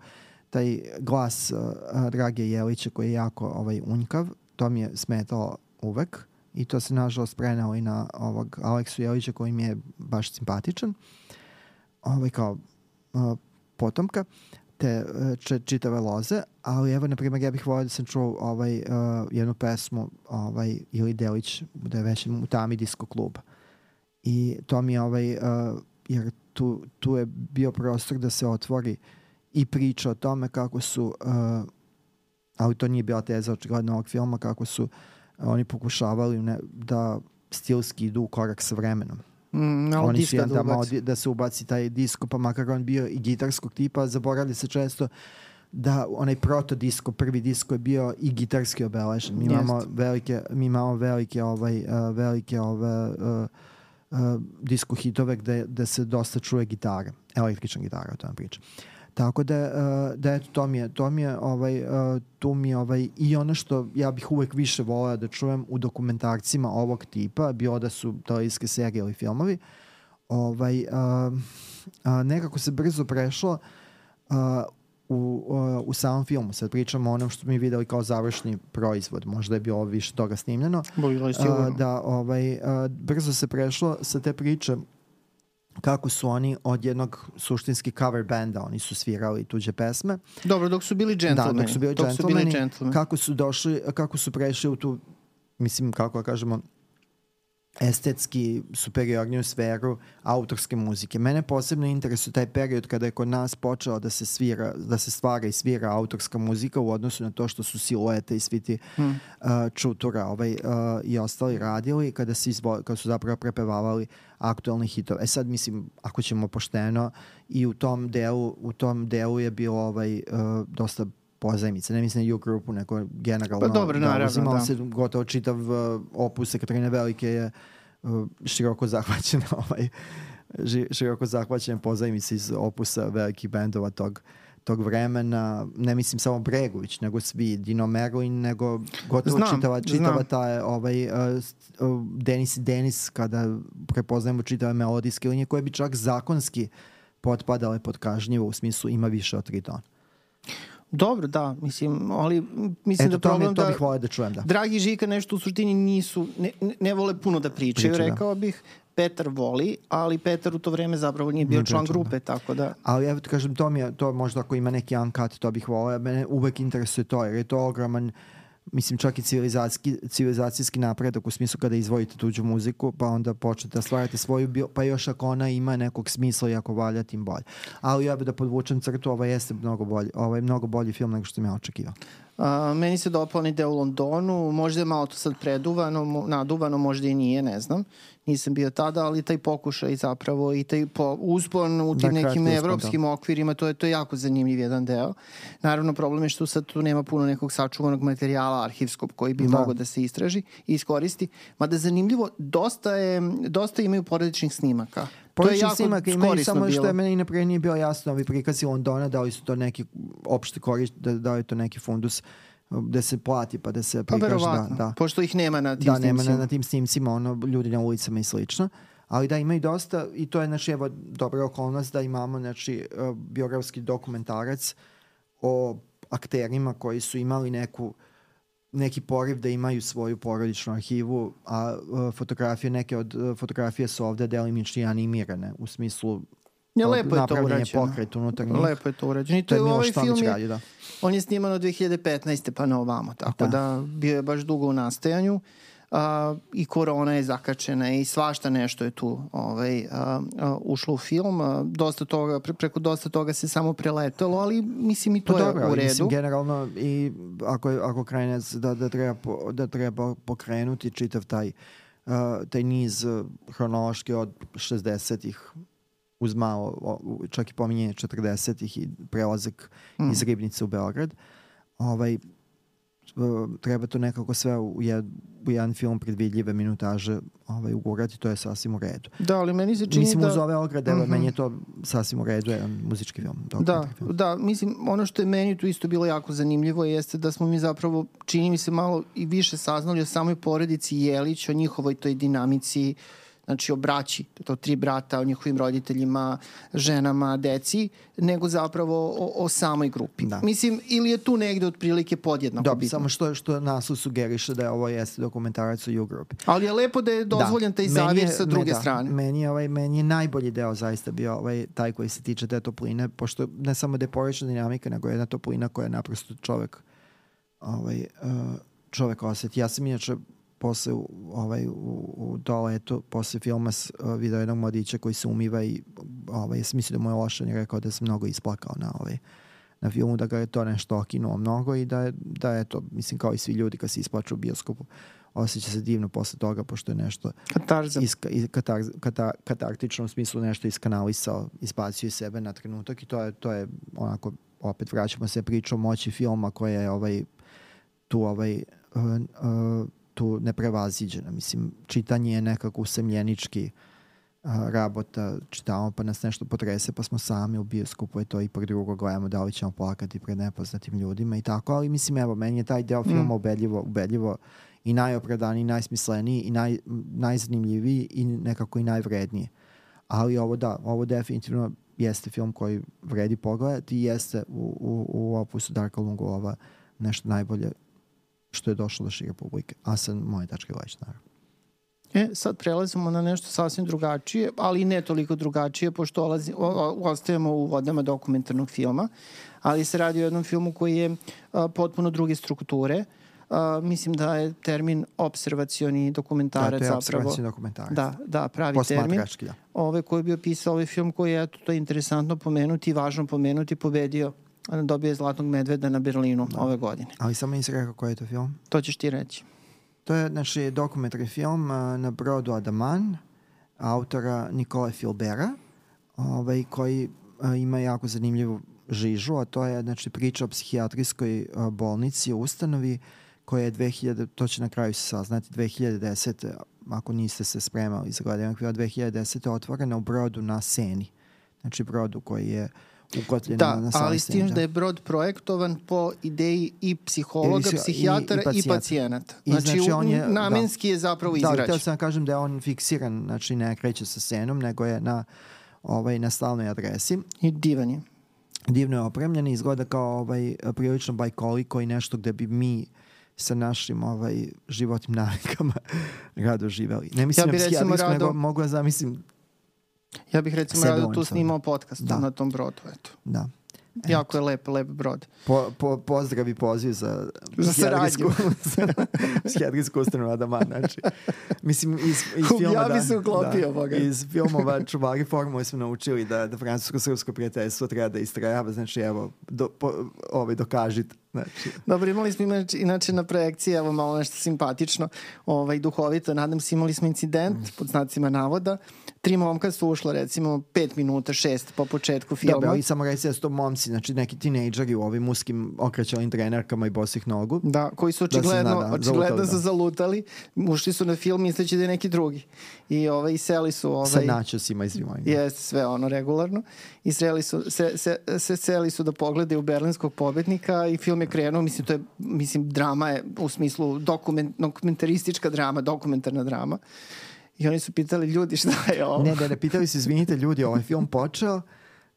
taj glas uh, Drage Jelića koji je jako ovaj, unjkav, to mi je smetalo uvek i to se nažalost prenao i na ovog Aleksu Jelića koji mi je baš simpatičan ovaj, kao uh, potomka te uh, čitave loze, ali evo, na primjer, ja bih volio da sam čuo ovaj, uh, jednu pesmu ovaj, ili delić da je već u tami disko kluba. I to mi je ovaj, uh, jer tu, tu je bio prostor da se otvori i priča o tome kako su, uh, ali to nije bila teza očigledno ovog filma, kako su uh, oni pokušavali ne, da stilski idu u korak sa vremenom. Mm, malo oni su da, da, malo, da se ubaci taj disko, pa makar on bio i gitarskog tipa, zaboravili se često da onaj proto disko, prvi disko je bio i gitarski obeležen. Mi imamo velike, mi imamo velike ovaj uh, velike ove uh, uh, disko hitove gde, gde se dosta čuje gitara, električna gitara, o tome pričam. Tako da, uh, da eto, to mi je, to mi je ovaj, uh, tu mi je ovaj, i ono što ja bih uvek više voleo da čujem u dokumentarcima ovog tipa, bilo da su televizijske serije ili filmovi, ovaj, uh, uh, nekako se brzo prešlo uh, u, uh, u samom filmu. Sad pričamo o onom što mi videli kao završni proizvod. Možda je bilo više toga snimljeno. Bilo je sigurno. Uh, da, ovaj, uh, brzo se prešlo sa te priče kako su oni od jednog suštinski cover benda, oni su svirali tuđe pesme. Dobro, dok su bili džentlmeni. Da, dok su bili džentlmeni, kako su došli, kako su prešli u tu, mislim, kako da kažemo, estetski superiorniju sferu autorske muzike. Mene posebno interesuje taj period kada je kod nas počela da se svira, da se stvara i svira autorska muzika u odnosu na to što su siluete i svi ti hmm. uh, čutura ovaj, uh, i ostali radili kada, se izvo, kada su zapravo prepevavali aktualni hitove. E sad mislim, ako ćemo pošteno i u tom delu, u tom delu je bilo ovaj, uh, dosta pozajmice, ne mislim na U grupu, nego generalno. Pa dobro, da, naravno, da. se gotovo čitav uh, opus Katarine Velike je uh, široko zahvaćen (laughs) ovaj, široko zahvaćen pozajmice iz opusa velikih bendova tog tog vremena, ne mislim samo Bregović, nego svi, Dino Merlin, nego gotovo znam, čitava, čitava znam. ta ovaj, uh, uh, Denis i Denis, kada prepoznajemo čitave melodijske linije, koje bi čak zakonski potpadale pod kažnjivo, u smislu ima više od tri tona. Dobro, da, mislim, ali mislim Eto, da problem to da... bih volio da čujem, da. Dragi Žika nešto u suštini nisu, ne, ne vole puno da pričaju, Priča, da. rekao da. bih. Petar voli, ali Petar u to vreme zapravo nije bio član grupe, da. tako da... Ali ja kažem, to mi je, to možda ako ima neki uncut, to bih volio. Mene uvek interesuje to, jer je to ogroman mislim čak i civilizacijski, civilizacijski napredak u smislu kada izvojite tuđu muziku pa onda počnete da stvarate svoju pa još ako ona ima nekog smisla i ako valja tim bolje. Ali ja bih da podvučem crtu, ovo jeste mnogo bolji, ovo je mnogo bolji film nego što sam ja očekivao. Uh, meni se dopao deo u Londonu, možda je malo to sad preduvano, naduvano, možda i nije, ne znam. Nisam bio tada, ali taj pokušaj zapravo i taj po, uspon u tim da, nekim uspon, evropskim da. okvirima, to je, to je jako zanimljiv jedan deo. Naravno, problem je što sad tu nema puno nekog sačuvanog materijala arhivskog koji bi da. mogao da se istraži i iskoristi. Mada zanimljivo, dosta, je, dosta imaju porodičnih snimaka. To je jako snimaka imaju samo što je meni naprej nije bilo jasno ovi prikazi Londona, da li su to neki opšte korist, da, da li je to neki fundus da se plati pa da se prikaže. Pa da, da. Pošto ih nema na tim da, snimcima. Da, nema na, na tim snimcima, ono, ljudi na ulicama i slično. Ali da ima i dosta, i to je, znači, evo, dobra okolnost da imamo, znači, biografski dokumentarac o akterima koji su imali neku neki poriv da imaju svoju porodičnu arhivu, a uh, fotografije, neke od uh, fotografije su ovde delimični animirane, u smislu Ja, lepo je to urađeno. pokret unutar njih. Lepo je to urađeno. I to, to je ovaj film je, radi, da. on je sniman od 2015. pa na ovamo, tako da. da bio je baš dugo u nastajanju. A, i korona je zakačena i svašta nešto je tu ovaj, a, a, ušlo u film. A, dosta toga, pre, preko dosta toga se samo preletelo, ali mislim i to pa je dobro, u redu. Mislim, generalno i ako, ako krene da, da, treba, da treba pokrenuti čitav taj, uh, taj niz hronološki od 60-ih uz malo, čak i pominjenje 40-ih i prelazak mm. iz Ribnice u Beograd. Ovaj, treba to nekako sve u, jed, u jedan film predvidljive minutaže ovaj, ugurati, to je sasvim u redu. Da, ali meni se čini mislim, da... Mislim, uz ove ograde, mm -hmm. meni je to sasvim u redu, jedan muzički film. Da, film. da, mislim, ono što je meni tu isto bilo jako zanimljivo jeste da smo mi zapravo, čini mi se malo i više saznali o samoj porodici Jelić, o njihovoj toj dinamici uh, znači o braći, to tri brata, o njihovim roditeljima, ženama, deci, nego zapravo o, o samoj grupi. Da. Mislim, ili je tu negde otprilike podjednako Dobro, bitno. samo što, što nas sugeriše da je ovo jeste dokumentarac o U-grupi. Ali je lepo da je da. dozvoljen da. taj zavir sa druge da, strane. Meni je, ovaj, meni je najbolji deo zaista bio ovaj, taj koji se tiče te topline, pošto ne samo da je porečna dinamika, nego je jedna toplina koja je naprosto čovek ovaj, uh, čovek osjeti. Ja sam inače posle ovaj, u, u toaletu, posle filma s, uh, video jednog mladića koji se umiva i ovaj, sam mislio da mu je loše, on je rekao da sam mnogo isplakao na ovaj, na filmu, da ga je to nešto okinuo mnogo i da je, da je to, mislim, kao i svi ljudi kad se isplaču u bioskopu, osjeća se divno posle toga, pošto je nešto iska, katar, katar, katartično u smislu nešto iskanalisao, ispacio iz sebe na trenutak i to je, to je onako, opet vraćamo se priču o moći filma koja je ovaj, tu ovaj, uh, uh, tu neprevaziđena. Mislim, čitanje je nekako usemljenički a, rabota, čitamo pa nas nešto potrese, pa smo sami u bioskopu, je to ipak drugo gledamo da li ćemo plakati pred nepoznatim ljudima i tako, ali mislim, evo, meni je taj deo filma mm. ubedljivo, ubedljivo i najopravdaniji, najsmisleniji i naj, najzanimljiviji i nekako i najvredniji. Ali ovo da, ovo definitivno jeste film koji vredi pogledati i jeste u, u, u opusu Darka Lungolova nešto najbolje što je došlo do šire publike. A sa moje tačke gledać, naravno. E, sad prelazimo na nešto sasvim drugačije, ali ne toliko drugačije, pošto olazi, o, ostajemo u vodama dokumentarnog filma, ali se radi o jednom filmu koji je a, potpuno druge strukture. A, mislim da je termin observacioni dokumentarac da, to je zapravo. dokumentarac. Da, da, pravi termin. Da. Ove koji bi opisao ovaj film koji je, to je interesantno pomenuti i važno pomenuti, pobedio dobio je Zlatnog medveda na Berlinu da. ove godine. Ali samo nisi rekao koji je to film? To ćeš ti reći. To je znači, dokumentari film na brodu Adaman, autora Nikole Filbera, ovaj, koji ima jako zanimljivu žižu, a to je znači, priča o psihijatrijskoj bolnici ustanovi koja je 2000, to će na kraju se saznati, 2010. ako niste se spremali za gledanje, 2010. otvorena u brodu na Seni. Znači brodu koji je uh, ukotljena da, na ali s tim da. da je brod projektovan po ideji i psihologa, I, psihijatara i, i, i pacijenata. Znači, I znači on je, namenski da, je zapravo izgrađen. Da, htio sam da kažem da je on fiksiran, znači ne kreće sa scenom, nego je na, ovaj, na stalnoj adresi. I divan je. Divno je opremljen i izgleda kao ovaj, prilično bajkoliko i nešto gde bi mi sa našim ovaj, životnim navikama (laughs) rado živeli. Ne mislim ja bi recimo rado... nego mogu da zamislim Ja bih recimo rado tu snimao podcast da. na tom brodu. Eto. Da. Jako je lep, lep brod. Po, po, pozdrav i poziv za, za saradnju. Psihijatrijsku (laughs) ustanovu Adaman. Znači, mislim, iz, iz (laughs) filma... Ja bi se uklopio, da, Boga. Iz filmova Čuvari formule smo naučili da, da francusko-srpsko prijateljstvo treba da istrajava. Znači, evo, do, po, ovaj, dokažite. Znači. Dobro, imali smo inače, inače na projekciji, evo malo nešto simpatično, ovaj, duhovito, nadam se imali smo incident, mm. pod znacima navoda, tri momka su ušla recimo 5 minuta, 6 po početku filma. Dobro, i samo reći da su to momci, znači neki tinejdžeri u ovim muskim okrećalim trenerkama i bosih nogu. Da, koji su da očigledno, da zna, da, očigledno su zalutali, ušli su na film misleći da je neki drugi. I ovaj, seli su... Ovaj, Sa načosima i svima. Jeste, sve ono regularno. I sreli su, se, se, se, seli su da pogledaju berlinskog pobednika i film je krenuo, mislim, to je, mislim, drama je u smislu dokument, dokumentaristička drama, dokumentarna drama. I oni su pitali ljudi šta je ovo. Ne, ne, ne, pitali su, izvinite ljudi, ovaj film počeo,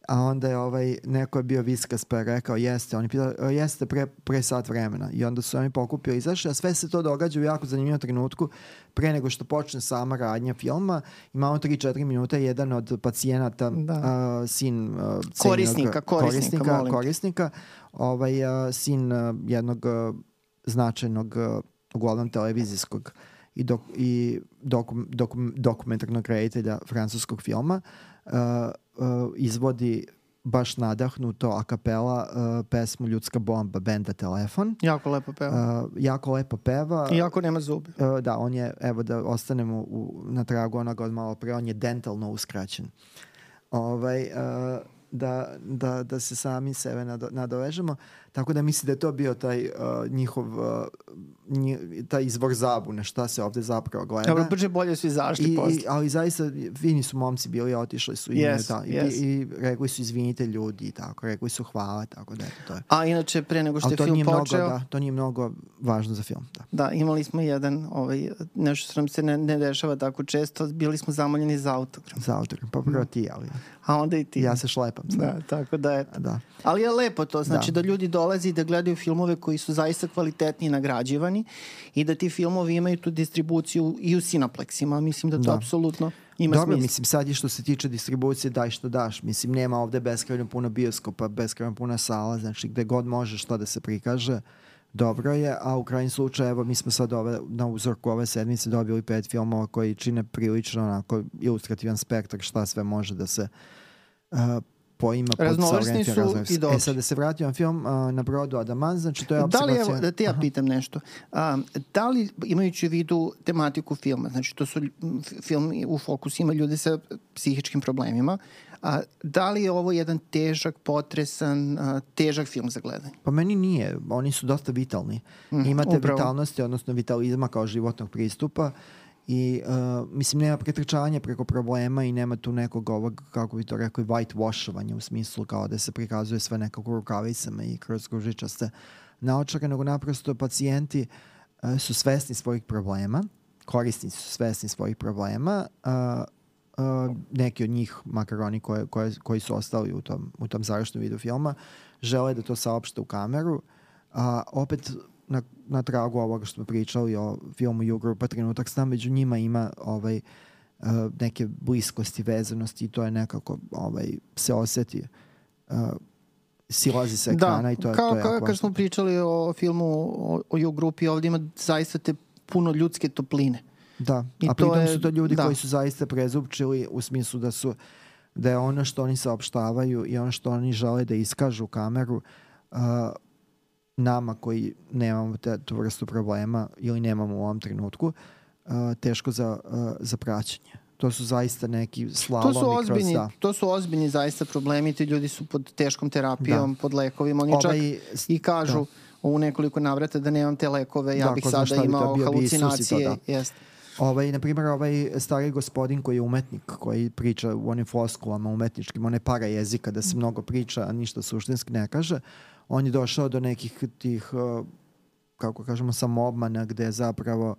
a onda je ovaj, neko je bio viskas pa je rekao jeste, oni pitali, jeste pre, pre sat vremena? I onda su oni pokupili izašli, a sve se to događa u jako zanimljivom trenutku pre nego što počne sama radnja filma, imamo 3-4 minuta, jedan od pacijenata, da. uh, sin uh, korisnika, korisnika, korisnika, korisnika ovaj, uh, sin uh, jednog uh, značajnog uh, uglavnom televizijskog i, dok, i dokum, dokum, dokumentarnog reditelja francuskog filma. uh, uh, izvodi baš nadahnuto a kapela uh, pesmu Ljudska bomba benda Telefon. Jako lepo peva. Uh, jako lepo peva. I jako nema zube. Uh, da, on je, evo da ostanemo u, na tragu onoga od malo pre, on je dentalno uskraćen. Ovaj, uh, da, da, da se sami sebe nado, nadovežemo. Tako da mislim da je to bio taj uh, njihov uh, nji, taj izvor zabune, šta se ovde zapravo gleda. Dobro, brže bolje su izašli I, posle. I, ali zaista fini su momci bili, otišli su i, yes, ta, i, yes. i, i rekli su izvinite ljudi i tako, rekli su hvala, tako da eto to je. A inače pre nego što je film počeo... Mnogo, da, to nije mnogo važno za film. Da, da imali smo jedan, ovaj, nešto što nam se ne, ne dešava tako često, bili smo zamoljeni za autogram. Za autogram, pa prvo ti, ali... A onda i ti. Ja se šlepam. Sad. Da, tako da eto. Da. Ali je lepo to, znači da. da ljudi dolaze i da gledaju filmove koji su zaista kvalitetni i nagrađivani i da ti filmovi imaju tu distribuciju i u Cineplexima. Mislim da to da. apsolutno ima Dobro, smisla. mislim sad je što se tiče distribucije daj što daš. Mislim nema ovde beskrajno puno bioskopa, beskrajno puno sala, znači gde god može što da se prikaže dobro je, a u krajnjem slučaju evo mi smo sad ove, na uzorku ove sedmice dobili pet filmova koji čine prilično onako ilustrativan spektar šta sve može da se uh, poima pod Raznovrsni su i dobri. E sad da se vratimo na film uh, na brodu Adaman, znači to je Da li, evo, da te ja pitam nešto, a, da li imajući u vidu tematiku filma, znači to su film u fokusu ima ljude sa psihičkim problemima, a, da li je ovo jedan težak, potresan, a, težak film za gledanje? Pa meni nije, oni su dosta vitalni. Mm, Imate upravo. vitalnosti, odnosno vitalizma kao životnog pristupa, i uh, mislim nema pretrčavanja preko problema i nema tu nekog ovog, kako bi to rekli, whitewashovanja u smislu kao da se prikazuje sve nekako rukavicama i kroz kružičaste naočare, nego naprosto pacijenti uh, su svesni svojih problema, korisnici su svesni svojih problema, uh, uh, neki od njih, makar oni koje, koje, koji su ostali u tom, u tom završnom vidu filma, žele da to saopšte u kameru, a opet na, na tragu ovoga što smo pričali o filmu Jugrupa trenutak sna, među njima ima ovaj, uh, neke bliskosti, vezanosti i to je nekako ovaj, se oseti uh, silazi sa ekrana da, i to je, kao, to je kao kad smo pričali o filmu o, o U-grupi, ovdje ima zaista te puno ljudske topline. Da, I a pritom je, su to ljudi da. koji su zaista prezupčili u smislu da su da je ono što oni saopštavaju i ono što oni žele da iskažu u kameru uh, nama koji nemamo te, tu vrstu problema ili nemamo u ovom trenutku uh, teško za, uh, za praćenje. To su zaista neki slalomi to su ozbiljni, kroz, da. To su ozbiljni zaista problemi, ti ljudi su pod teškom terapijom, da. pod lekovima, oni ovaj, čak i kažu da. u nekoliko navrata da nemam te lekove, ja da, bih sada imao halucinacije. To, da. Jest. Ovaj, na primjer, ovaj stari gospodin koji je umetnik, koji priča u onim floskulama umetničkim, one para jezika, da se mnogo priča, a ništa suštinski ne kaže, on je došao do nekih tih, uh, kako kažemo, samoobmana gde je zapravo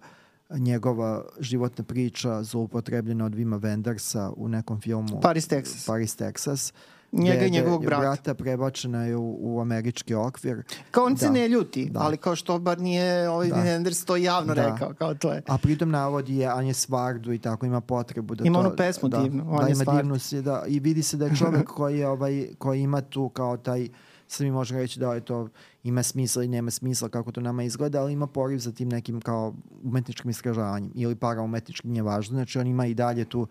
njegova životna priča zloupotrebljena od Vima Wendersa u nekom filmu Paris, Texas. Paris, Texas njega i njegovog brata. brata prebačena je u, u američki okvir. Kao on da. se ne ljuti, da. ali kao što bar nije ovaj da. Anders to javno da. rekao, kao to je. A pritom navodi je Anje Svardu i tako ima potrebu da ima to... Ima onu pesmu da, divnu, da, ima divnu si, da, i vidi se da je čovek (laughs) koji, ovaj, koji ima tu kao taj sad mi možemo reći da je to ima smisla i nema smisla kako to nama izgleda, ali ima poriv za tim nekim kao umetničkim istražavanjem ili paraumetničkim, nije važno. Znači on ima i dalje tu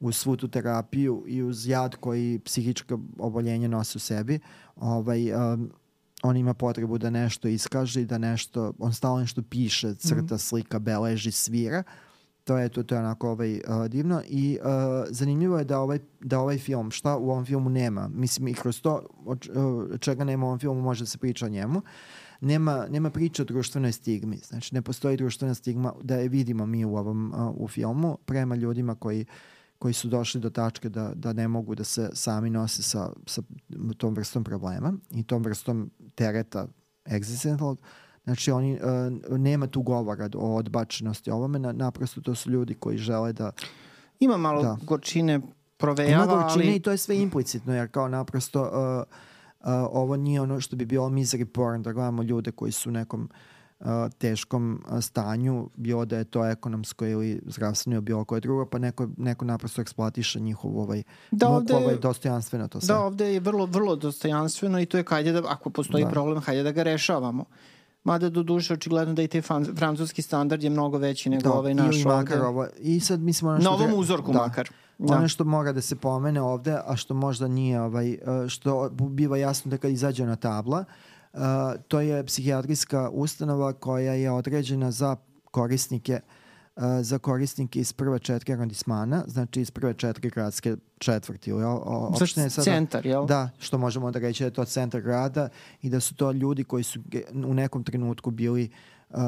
uz svu tu terapiju i uz jad koji psihička oboljenja nose u sebi, ovaj, um, on ima potrebu da nešto iskaže i da nešto, on stalno nešto piše, crta, mm -hmm. slika, beleži, svira. To je to, to je onako ovaj, uh, divno i uh, zanimljivo je da ovaj, da ovaj film, šta u ovom filmu nema, mislim i kroz to od, uh, čega nema u ovom filmu može da se priča o njemu, nema, nema priče o društvenoj stigmi, znači ne postoji društvena stigma da je vidimo mi u ovom uh, u filmu prema ljudima koji uh, koji su došli do tačke da, da ne mogu da se sami nose sa, sa tom vrstom problema i tom vrstom tereta egzistencijalnog, Znači, oni, uh, nema tu govora o odbačenosti ovome, na, naprosto to su ljudi koji žele da... Ima malo da. gorčine provejava, Ima gorčine ali... i to je sve implicitno, jer kao naprosto uh, uh, ovo nije ono što bi bilo misery porn, da gledamo ljude koji su u nekom uh, teškom stanju, bilo da je to ekonomsko ili zdravstveno ili bilo koje drugo, pa neko, neko naprosto eksploatiša njihov ovaj, da ovde, ovaj dostojanstveno to sve. Da, ovde je vrlo, vrlo dostojanstveno i to je hajde da, ako postoji da. problem, hajde da ga rešavamo. Mada do duše očigledno da i te fan, francuski standard je mnogo veći nego da, ovaj naš makar ovde. Ovo, I sad mislim ono što... Na ovom uzorku da, makar. Da. Ono što mora da se pomene ovde, a što možda nije, ovaj, što biva jasno da kad izađe na tabla, uh, to je psihijatrijska ustanova koja je određena za korisnike uh, za korisnike iz prve četiri arondismana, znači iz prve četiri gradske četvrti. Opštine sada, centar, jel? Da, što možemo da reći da je to centar grada i da su to ljudi koji su u nekom trenutku bili uh,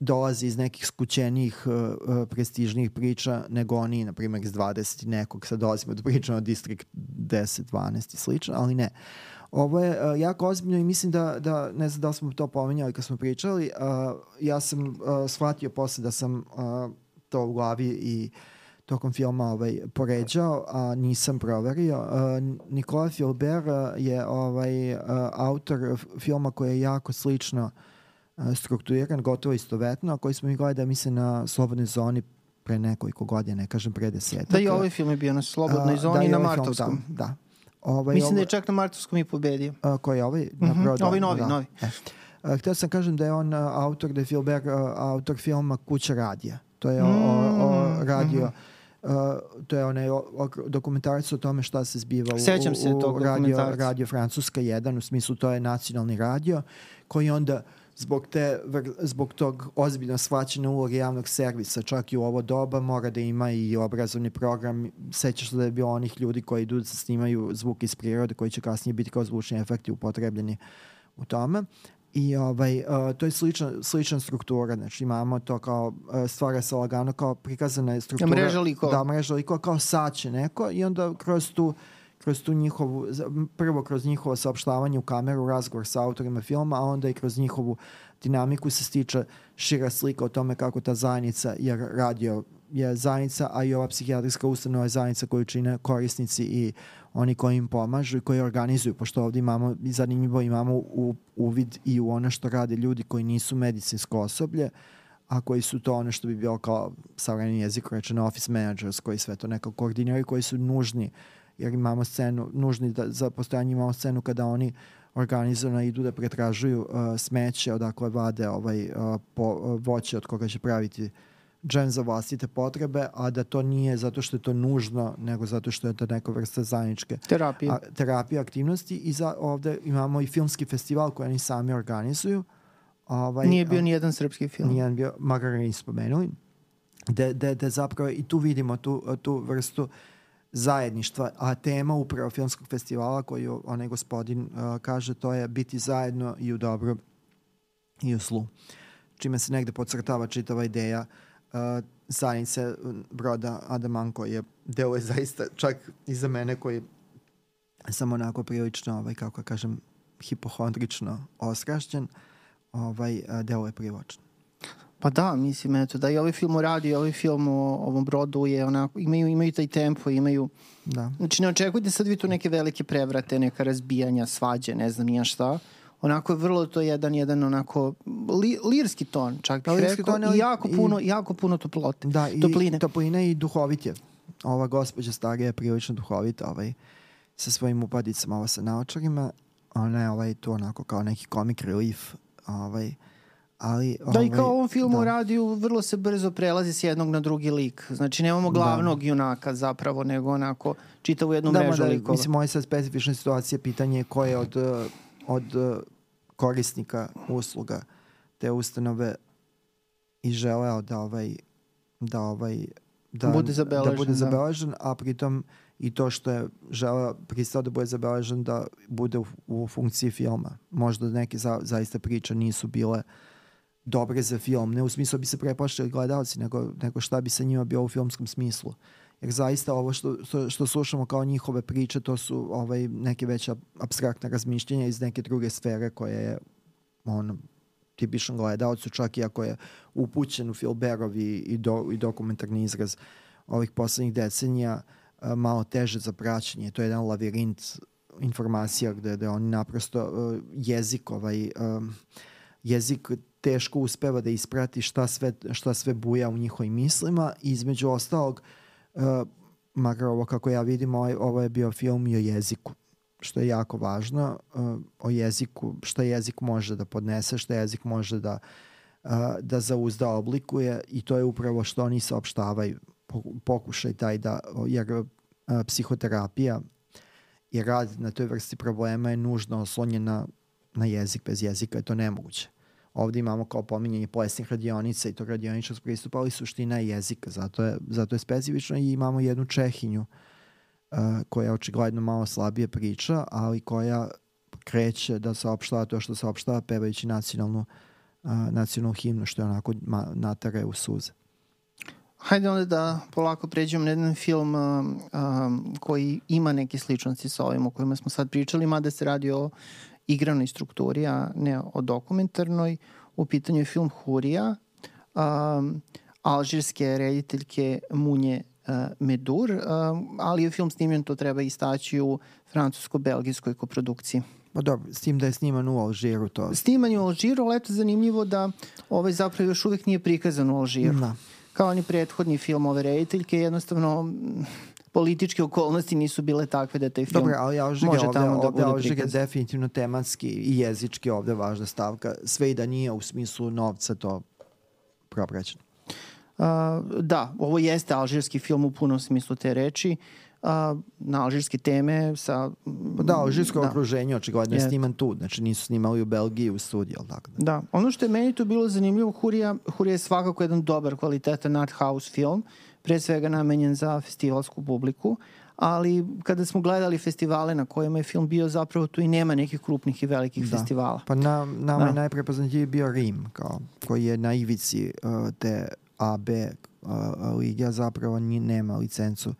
dolazi iz nekih skućenijih, uh, prestižnijih priča nego oni, na primjer, iz 20 nekog. Sad dolazimo da pričamo o District 10, 12 i slično, ali ne. Ovo je uh, jako ozbiljno i mislim da, da, ne znam da li smo to pomenjali kad smo pričali, uh, ja sam uh, shvatio posle da sam uh, to u glavi i tokom filma ovaj, poređao, a nisam proverio. Uh, Nikola Filber je ovaj, uh, autor filma koji je jako slično uh, strukturiran, gotovo istovetno, a koji smo mi gledali, mislim, na Slobodnoj zoni pre nekoliko godina, ne kažem pre desetak. Da i ovaj film je bio na Slobodnoj zoni da, na ovaj Martovskom. Film, da, da. Ovaj, Mislim ovo, da je čak na Martovskom i pobedio. A, koji je ovaj? Mm -hmm, ovaj novi, da. novi. E. A, htio sam kažem da je on a, autor, da je Filber a, autor filma Kuća radija. To je mm, o, o mm, radio, mm -hmm. uh, to je onaj dokumentarac o tome šta se zbiva u, Sećam se u, u radio, radio Francuska 1, u smislu to je nacionalni radio, koji onda uh, zbog, te, zbog tog ozbiljno shvaćene uloge javnog servisa, čak i u ovo doba, mora da ima i obrazovni program. Sećaš se da je bilo onih ljudi koji idu da snimaju zvuk iz prirode, koji će kasnije biti kao zvučni efekti upotrebljeni u tome. I ovaj, uh, to je slična, slična struktura, znači imamo to kao, uh, stvara se lagano kao prikazana je struktura. Da, mreža likova. Da, mreža likova, kao saće neko i onda kroz tu kroz tu njihovu, prvo kroz njihovo saopštavanje u kameru, razgovor sa autorima filma, a onda i kroz njihovu dinamiku se stiče šira slika o tome kako ta zajednica, jer radio je zajednica, a i ova psihijatrijska ustanova je zajednica koju čine korisnici i oni koji im pomažu i koji organizuju, pošto ovde imamo, zanimljivo imamo u, uvid i u ono što rade ljudi koji nisu medicinsko osoblje, a koji su to ono što bi bilo kao savremeni jezik rečeno office managers koji sve to nekako koordiniraju, koji su nužni uh, jer imamo scenu, nužni da, za postojanje imamo scenu kada oni organizovano idu da pretražuju uh, smeće odakle vade ovaj, uh, po, uh, voće od koga će praviti džem za vlastite potrebe, a da to nije zato što je to nužno, nego zato što je to neka vrsta zajedničke terapije, a, terapije aktivnosti i za, ovde imamo i filmski festival koji oni sami organizuju. Ovaj, nije bio ni jedan srpski film. Nije bio, makar ga nisu spomenuli. Da, da, da zapravo i tu vidimo tu, tu vrstu uh, zajedništva, a tema upravo filmskog festivala koju onaj gospodin uh, kaže to je biti zajedno i u dobro i u slu. Čime se negde podcrtava čitava ideja uh, zajednice broda Adamanko je deo je zaista čak i za mene koji sam onako prilično, ovaj, kako kažem, hipohondrično oskrašćen, ovaj, deo je privlačan. Pa da, mislim, eto, da i ovaj film o radi, i ovaj film o ovom brodu je onako, imaju, imaju taj tempo, imaju... Da. Znači, ne očekujte sad vi tu neke velike prevrate, neka razbijanja, svađe, ne znam nija šta. Onako je vrlo to jedan, jedan onako li, lirski ton, čak bih rekao, ton, ali, i jako puno, i, jako puno toplote, da, topline. I topline i duhovit je. Ova gospođa starija je prilično duhovita, ovaj, sa svojim upadicama, ovo sa naočarima, ona je ovaj, tu onako kao neki comic relief, ovaj, Ali, da, i kao u ovaj, ovom filmu da. radiju vrlo se brzo prelazi s jednog na drugi lik. Znači, nemamo da. glavnog da. junaka zapravo, nego onako čitavu jednu da, mrežu da, likova. Mislim, moja sad specifična situacija, pitanje je ko je od, od korisnika usluga te ustanove i želeo da ovaj da ovaj da bude zabeležen, da bude zabeležen da. a pritom i to što je želeo pristao da bude zabeležen da bude u, u funkciji filma. Možda neke za, zaista priče nisu bile uh, dobre za film, ne u smislu da bi se preplašili gledalci, nego, nego šta bi sa njima bio u filmskom smislu. Jer zaista ovo što, što, što slušamo kao njihove priče, to su ovaj, neke veće abstraktne razmišljenja iz neke druge sfere koje je on, tipičan gledalcu, čak i ako je upućen u Filberov i, do, i dokumentarni izraz ovih poslednjih decenija, malo teže za praćenje. To je jedan lavirint informacija gde, gde oni naprosto jezik ovaj um, jezik teško uspeva da isprati šta sve, šta sve buja u njihovim mislima. I između ostalog uh, makar ovo kako ja vidim ovaj, ovo je bio film i o jeziku što je jako važno uh, o jeziku šta jezik može da podnese šta jezik može da uh, da zauzda oblikuje i to je upravo što oni saopštavaju. Pokušaj taj da jer uh, psihoterapija i rad na toj vrsti problema je nužno oslonjen na, na jezik. Bez jezika je to nemoguće Ovde imamo kao pominjanje plesnih radionica i tog radioničnog pristupa, ali suština je jezika, zato je, zato je specifično i imamo jednu Čehinju uh, koja očigledno malo slabije priča, ali koja kreće da saopštava to što saopštava pevajući nacionalnu, uh, nacionalnu himnu, što je onako natare u suze. Hajde onda da polako pređemo na jedan film uh, um, koji ima neke sličnosti sa ovim o kojima smo sad pričali, mada se radi o igranoj strukturi, a ne o dokumentarnoj. U pitanju je film Hurija, um, alžirske rediteljke Munje uh, Medur, um, ali je film snimljen, to treba istaći u francusko-belgijskoj koprodukciji. Pa dobro, s tim da je sniman u Alžiru to. Sniman je u Alžiru, ali eto zanimljivo da ovaj zapravo još uvek nije prikazan u Alžiru. Da. Kao ni prethodni film ove rediteljke, jednostavno političke okolnosti nisu bile takve da taj film Dobre, ali Alžig može ovde, tamo da ovde, bude Alžig je definitivno tematski i jezički ovde važna stavka. Sve i da nije u smislu novca to propraćeno. Uh, da, ovo jeste alžirski film u punom smislu te reči. Uh, na alžirske teme sa... Pa da, alžirsko da. okruženje očigledno je sniman tu, znači nisu snimali u Belgiji u studiju, ali tako da. Da, ono što je meni tu bilo zanimljivo, Hurija, Hurija je svakako jedan dobar kvalitetan art house film. Uh, pre svega namenjen za festivalsku publiku, ali kada smo gledali festivale na kojima je film bio, zapravo tu i nema nekih krupnih i velikih da. festivala. Pa na, nama da. je najprepoznatljiviji bio Rim, kao, koji je na ivici uh, te AB uh, lige, a zapravo ni, nema licencu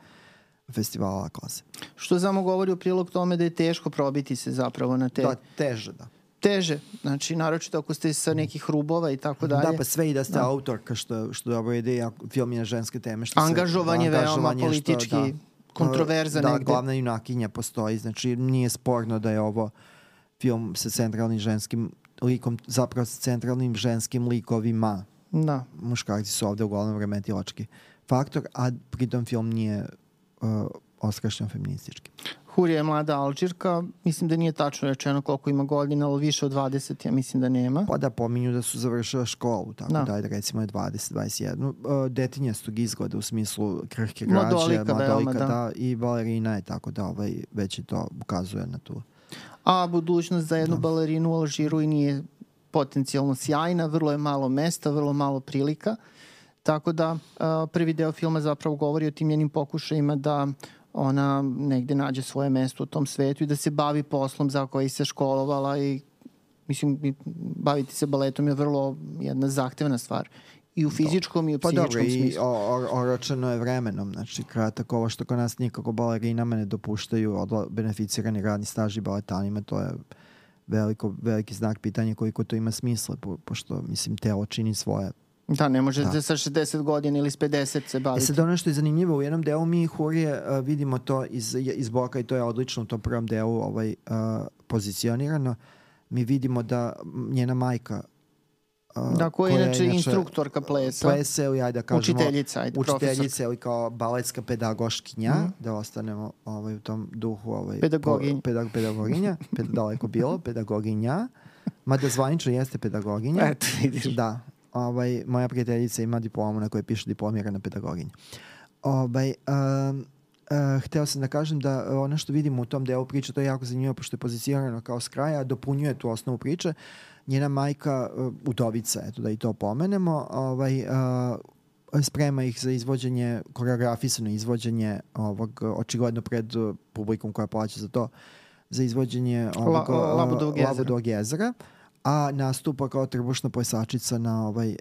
festivala klase. Što samo govori u prilog tome da je teško probiti se zapravo na te... Da, teže, da teže, znači naročito ako ste sa nekih rubova i tako da, dalje. Da, pa sve i da ste da. autorka, što, što dobro ide, film je na ženske teme. Što da, angažovanje veoma politički, što, da, kontroverza da, negde. Da, glavna junakinja postoji, znači nije sporno da je ovo film sa centralnim ženskim likom, zapravo sa centralnim ženskim likovima. Da. Muškarci su ovde uglavnom vremetilački faktor, a pritom film nije uh, oskrašćen feministički. Hurija je mlada Alžirka, mislim da nije tačno rečeno koliko ima godina, ali više od 20, ja mislim da nema. Pa da pominju da su završila školu, tako da, da recimo je 20, 21. Uh, detinjastog izgleda u smislu krhke građe, mladolika, mladolika veoma, da. da. i balerina je, tako da ovaj, već i to ukazuje na tu. A budućnost za jednu da. balerinu u Alžiru i nije potencijalno sjajna, vrlo je malo mesta, vrlo malo prilika. Tako da uh, prvi deo filma zapravo govori o tim njenim pokušajima da ona negde nađe svoje mesto u tom svetu i da se bavi poslom za koji se školovala i mislim, baviti se baletom je vrlo jedna zahtevna stvar i u fizičkom i u psihičkom pa dobro, smislu. Pa dobro, i oročeno je vremenom, znači kratak ovo što kod nas nikako balerinama ne dopuštaju odla, beneficirani radni staž i baletanima, to je veliko, veliki znak pitanja koliko to ima smisla, po, pošto, mislim, telo čini svoje Da, ne možete da. sa 60 godina ili s 50 se baviti. E sad ono što je zanimljivo, u jednom delu mi Hurije uh, vidimo to iz, iz boka i to je odlično u tom prvom delu ovaj, uh, pozicionirano. Mi vidimo da njena majka da, koja je inače instruktorka plesa. Plesa ili, ajde da kažemo, učiteljica, ajde, učiteljica ili kao baletska pedagoškinja, mm. da ostanemo ovaj, u tom duhu ovaj, pedagoginja. pedag, pedagoginja, ped, daleko bilo, pedagoginja, mada zvanično jeste pedagoginja. (laughs) Eto, vidiš. Da, ovaj, moja prijateljica ima diplomu na kojoj piše diplomirana pedagoginja. Ovaj, um, Uh, hteo sam da kažem da ono što vidimo u tom delu priče, to je jako zanimljivo pošto je pozicionirano kao s kraja, dopunjuje tu osnovu priče. Njena majka, uh, udovica, eto da i to pomenemo, ovaj, uh, sprema ih za izvođenje, koreografisano izvođenje ovog, očigledno pred publikom koja plaća za to, za izvođenje ovog, La, Labudovog jezera. Labudovog jezera a nastupa kao trbušna plesačica na, ovaj,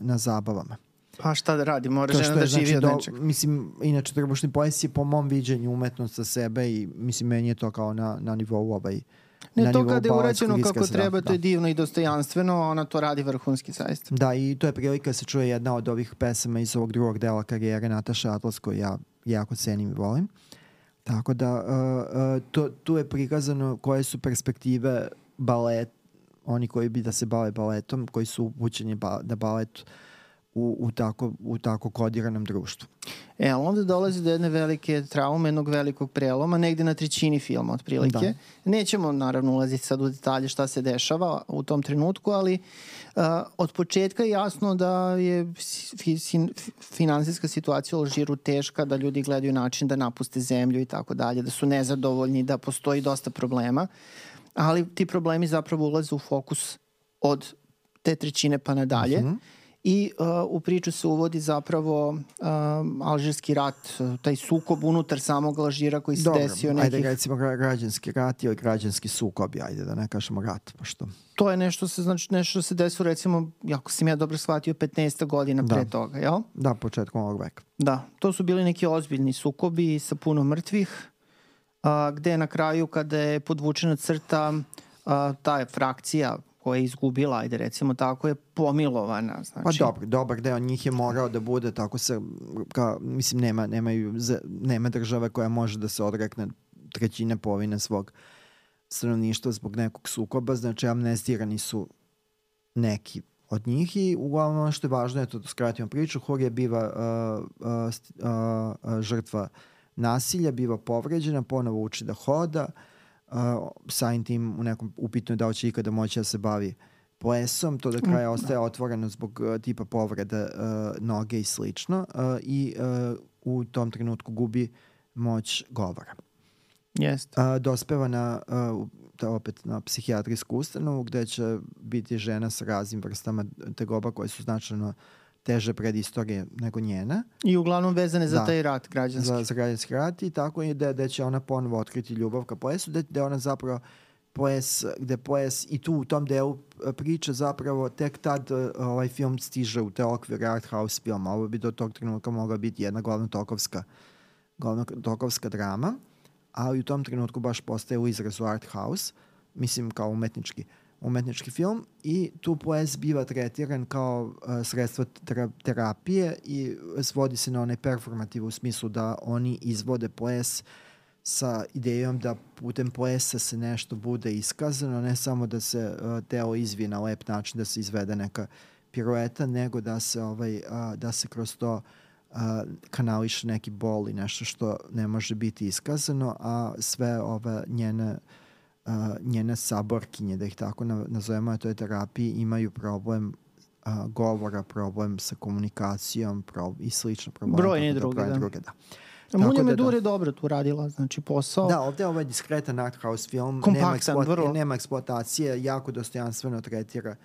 na zabavama. Pa šta da radi, mora žena da živi znači, od nečega. Mislim, inače trbušni ples je po mom viđenju umetnost sa sebe i mislim, meni je to kao na, na nivou ovaj, Ne, na to kada je urađeno kako treba, da, to je da. divno i dostojanstveno, ona to radi vrhunski zaista. Da, i to je prilika da se čuje jedna od ovih pesama iz ovog drugog dela karijere Nataša Atlas, koju ja jako cenim i volim. Tako da, uh, uh, to, tu je prikazano koje su perspektive balet, oni koji bi da se bave baletom, koji su upućeni ba, da balet u, u, tako, u tako kodiranom društvu. E, ali onda dolazi do jedne velike traume, jednog velikog preloma, negde na trećini filma otprilike. Da. Nećemo naravno ulaziti sad u detalje šta se dešava u tom trenutku, ali uh, od početka je jasno da je fi, fin, finansijska situacija u Alžiru teška, da ljudi gledaju način da napuste zemlju i tako dalje, da su nezadovoljni, da postoji dosta problema. Uh, ali ti problemi zapravo ulaze u fokus od te trećine pa nadalje. Mhm. -huh. I uh, u priču se uvodi zapravo uh, alžirski rat, taj sukob unutar samog Alžira koji se Dobro, desio nekih... ajde recimo građanski rat ili građanski sukob, ajde da ne kažemo rat, pošto... To je nešto se, znači, nešto se desilo recimo, ako sam ja dobro shvatio, 15 godina da. pre toga, jel? Da, početkom ovog veka. Da, to su bili neki ozbiljni sukobi sa puno mrtvih a, gde na kraju kada je podvučena crta a, ta frakcija koja je izgubila, ajde recimo tako, je pomilovana. Znači. Pa dobro, dobar deo njih je morao da bude tako se, ka, mislim, nema, nemaju, nema države koja može da se odrekne trećine polovine svog stanovništva zbog nekog sukoba, znači amnestirani su neki od njih i uglavnom ono što je važno je to da skratimo priču, Horija biva uh, uh, uh, žrtva uh, nasilja, biva povređena, ponovo uči da hoda, uh, sajim tim u nekom upitno da će ikada moći da se bavi plesom, to do kraja mm, ostaje otvoreno zbog uh, tipa povrede uh, noge i slično uh, i uh, u tom trenutku gubi moć govora. Jest. Uh, dospeva na, uh, opet na psihijatrijsku ustanovu gde će biti žena sa raznim vrstama tegoba koje su značajno uh, teže predistorije nego njena. I uglavnom vezane za da, taj rat građanski. Za, za građanski rat i tako je da, da će ona ponovo otkriti ljubav ka plesu, da, da ona zapravo ples, gde ples i tu u tom delu e, priče zapravo tek tad e, ovaj film stiže u te okvire art house filma. Ovo bi do tog trenutka mogla biti jedna glavna tokovska, glavna tokovska drama, ali u tom trenutku baš postaje u izrazu art house, mislim kao umetnički uh, umetnički film i tu ples biva tretiran kao uh, sredstvo terapije i svodi se na onaj performativ u smislu da oni izvode ples sa idejom da putem plesa se nešto bude iskazano, ne samo da se uh, telo izvije na lep način, da se izvede neka pirueta, nego da se, ovaj, uh, da se kroz to uh, kanališe neki bol i nešto što ne može biti iskazano, a sve ove njene uh, njene saborkinje, da ih tako nazovemo na toj terapiji, imaju problem uh, govora, problem sa komunikacijom pro, i slično probleme. Brojne druge, da. druge, da. Munja da, Medur da, je dobro tu radila, znači posao. Da, ovde je ovaj diskretan art house film, Kompaktan, nema, eksploat, vrlo. nema eksploatacije, jako dostojanstveno tretira uh,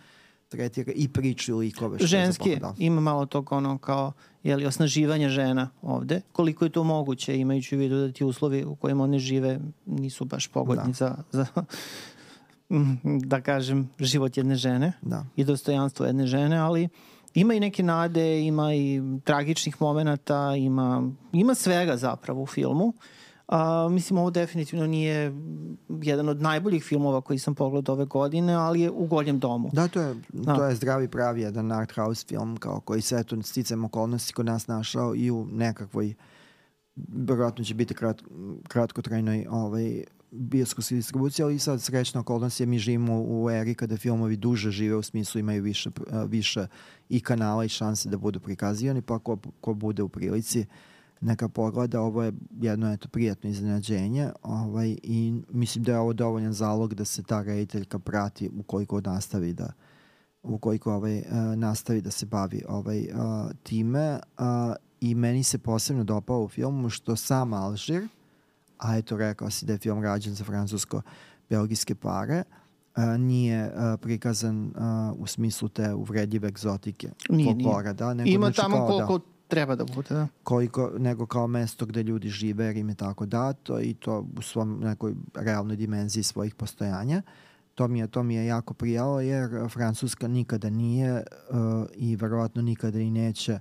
tretira i priču i likove. Što Ženski, da. ima malo tog ono kao jeli, osnaživanje žena ovde. Koliko je to moguće, imajući u vidu da ti uslovi u kojima one žive nisu baš pogodni da. za, za (laughs) da kažem, život jedne žene da. i dostojanstvo jedne žene, ali ima i neke nade, ima i tragičnih momenta, ima, ima svega zapravo u filmu. A, mislim, ovo definitivno nije jedan od najboljih filmova koji sam pogledao ove godine, ali je u goljem domu. Da, to je, da. to je zdravi pravi jedan art house film kao koji se eto sticam okolnosti kod nas našao i u nekakvoj verovatno će biti krat, kratkotrajnoj ovaj, bioskopska distribucija, ali sad srećna okolnost je mi živimo u eri kada filmovi duže žive, u smislu imaju više, više i kanala i šanse da budu prikazivani, pa ko, ko bude u prilici neka pogleda, ovo je jedno eto, prijatno iznenađenje ovaj, i mislim da je ovo dovoljan zalog da se ta rediteljka prati ukoliko nastavi da ukoliko ovaj, uh, nastavi da se bavi ovaj, uh, time i meni se posebno dopao u filmu što sam Alžir a eto rekao si da je film rađen za francusko-belgijske pare, a, nije a, prikazan a, u smislu te uvredljive egzotike nije, folklora, da? Nego, Ima znači, tamo da koliko da, treba da bude, da. Koliko, nego kao mesto gde ljudi žive jer im je tako dato i to u svom nekoj realnoj dimenziji svojih postojanja. To mi je, to mi je jako prijalo jer Francuska nikada nije uh, i verovatno nikada i neće uh,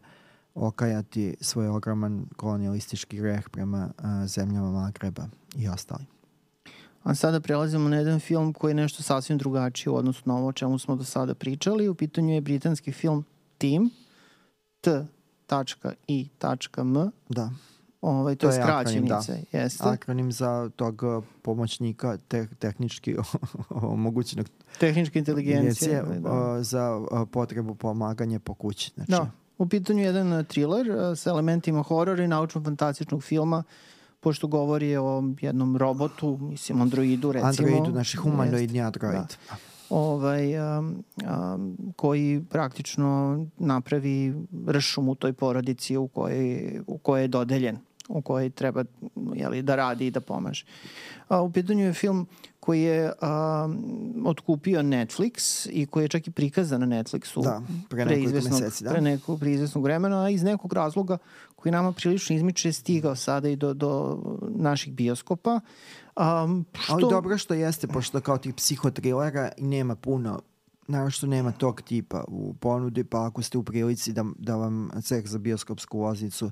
okajati svoj ogroman kolonialistički greh prema a, zemljama Magreba i ostalim. A sada prelazimo na jedan film koji je nešto sasvim drugačije u odnosu na ovo o čemu smo do sada pričali. U pitanju je britanski film Team, T.I.M. Da. Ovaj, to, to je skraćenica. Da. Jeste. Akronim za tog pomoćnika te, tehnički (laughs) omogućenog tehničke inteligencije da. za potrebu pomaganja po kući. Znači, da. U pitanju je jedan uh, thriller uh, sa elementima horora i naučno-fantastičnog filma pošto govori o jednom robotu, mislim androidu recimo. Androidu, znači humanoidni android. Da. Ovaj, um, um, koji praktično napravi ršum u toj porodici u kojoj, u kojoj je dodeljen u kojoj treba jeli, da radi i da pomaže. A, u pitanju je film koji je a, otkupio Netflix i koji je čak i prikazan na Netflixu da, pre, izvesnog, meseci, da. pre nekog pre izvesnog vremena, a iz nekog razloga koji nama prilično izmiče stigao sada i do, do naših bioskopa. Um, što... Ali dobro što jeste, pošto kao tih psihotrilera nema puno naravno što nema tog tipa u ponudi, pa ako ste u prilici da, da vam ceh za bioskopsku vozicu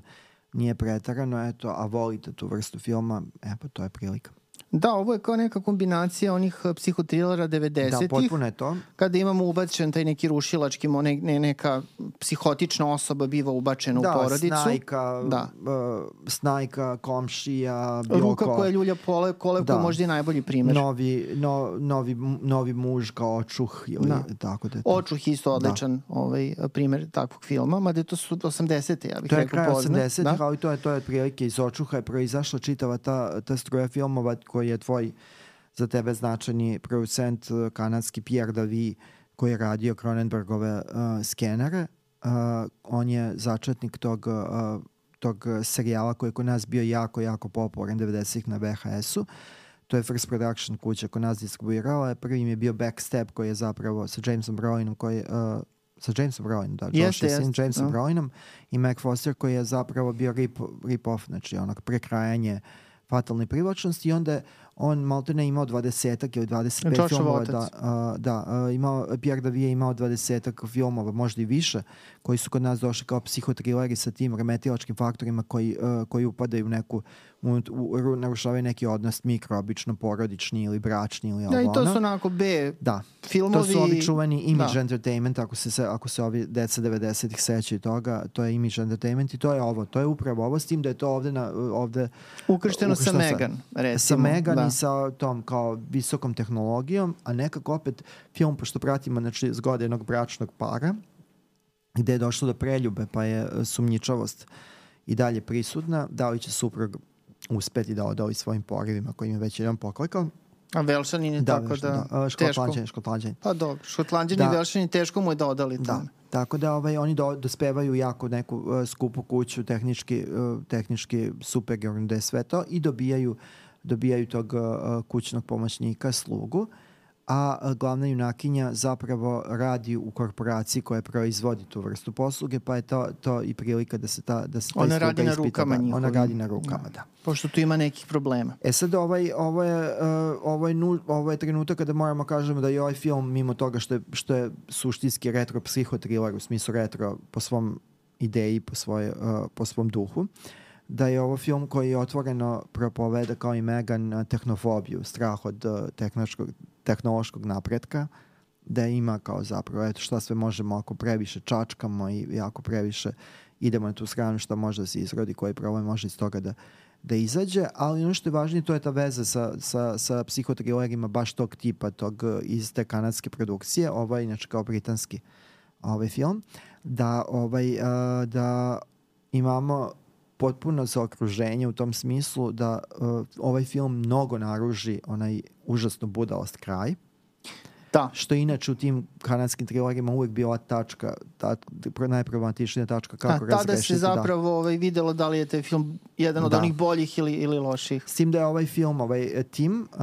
nije pretarano, eto, a volite tu vrstu filma, evo, to je prilika. Da, ovo je kao neka kombinacija onih eh, psihotrilera 90-ih. Da, potpuno je to. Kada imamo ubačen taj neki rušilački, ne, ne, neka psihotična osoba biva ubačena da, u porodicu. Snajka, da, uh, snajka, komšija, bilo Ruka ko. koja ljulja pole, kole da. možda je najbolji primer. Novi, no, novi, novi muž kao očuh ili da. tako da je to. Očuh isto da. odličan da. ovaj, primer takvog filma, mada je to su 80. ja bih rekao pozne. To je kraj 80. Da? ali to je, to je prilike iz očuha je proizašla čitava ta, ta struja filmova koji je tvoj za tebe značajni producent uh, kanadski Pierre Davi koji je radio Cronenbergove uh, skenere. Uh, on je začetnik tog, uh, tog serijala koji je kod nas bio jako, jako popularan 90-ih na VHS-u. To je First Production kuća kod nas distribuirala. Prvi im je bio Backstep koji je zapravo sa Jamesom Browinom koji uh, sa Jamesom Browinom, da, Josh je sin Jamesom no. Browinom i Mac Foster koji je zapravo bio rip, rip off, znači onak prekrajanje fatalne privlačnosti i onda on maltene imao 20 ili 25 Joshua filmova. Da, uh, da uh, imao, Pierre Davije imao 20 filmova, možda i više, koji su kod nas došli kao psihotrileri sa tim remetilačkim faktorima koji, uh, koji upadaju u neku u, u, narušavaju neki odnos mikrobično, porodični ili bračni ili Da, i to su onako B da. filmovi. To su ovi čuveni image da. entertainment, ako se, ako se ovi deca 90-ih sećaju toga, to je image entertainment i to je ovo, to je upravo ovo, s tim da je to ovde, na, ovde ukršteno sa Megan, recimo. Sa Megan da. i sa tom kao visokom tehnologijom, a nekako opet film, pošto pratimo znači, zgode jednog bračnog para, gde je došlo do preljube, pa je e, sumnjičavost i dalje prisutna, da li će suprug uspeti da odoli svojim porivima kojim je već jedan poklekao. A Velšanin je da, tako da, da škotlanđan, škotlanđan. Pa dobro, škotlanđan da. i Velšanin teško mu je da odali da. Tako da ovaj, oni do, dospevaju jako neku uh, skupu kuću, tehnički, uh, tehnički super gde je sve to i dobijaju, dobijaju tog uh, kućnog pomoćnika, slugu. Uh, a glavna junakinja zapravo radi u korporaciji koja proizvodi tu vrstu posluge, pa je to, to i prilika da se ta da se ta Ona radi na rukama da, Ona radi na rukama, da. da. Pošto tu ima nekih problema. E sad ovaj, ovo, je, uh, ovo, je nul, ovo je trenutak kada moramo kažemo da je ovaj film, mimo toga što je, što je suštinski retro psihotriler, u smislu retro po svom ideji, po, svoje, uh, po svom duhu, da je ovo film koji je otvoreno propoveda kao i Megan tehnofobiju, strah od tehnološkog, tehnološkog napretka, da ima kao zapravo eto šta sve možemo ako previše čačkamo i ako previše idemo na tu stranu šta može da se izrodi, koji problem može iz toga da, da izađe, ali ono što je važnije to je ta veza sa, sa, sa psihotrilerima baš tog tipa, tog iz te kanadske produkcije, ovaj inače kao britanski ovaj film, da, ovaj, uh, da imamo potpuno zaokruženje u tom smislu da uh, ovaj film mnogo naruži onaj užasno budalost kraj. Da. Što je inače u tim kanadskim trilorijima uvek bila tačka, ta, najproblematičnija tačka kako da, Tada se zapravo da. ovaj, videlo da li je taj film jedan od da. onih boljih ili, ili loših. S tim da je ovaj film, ovaj tim, uh,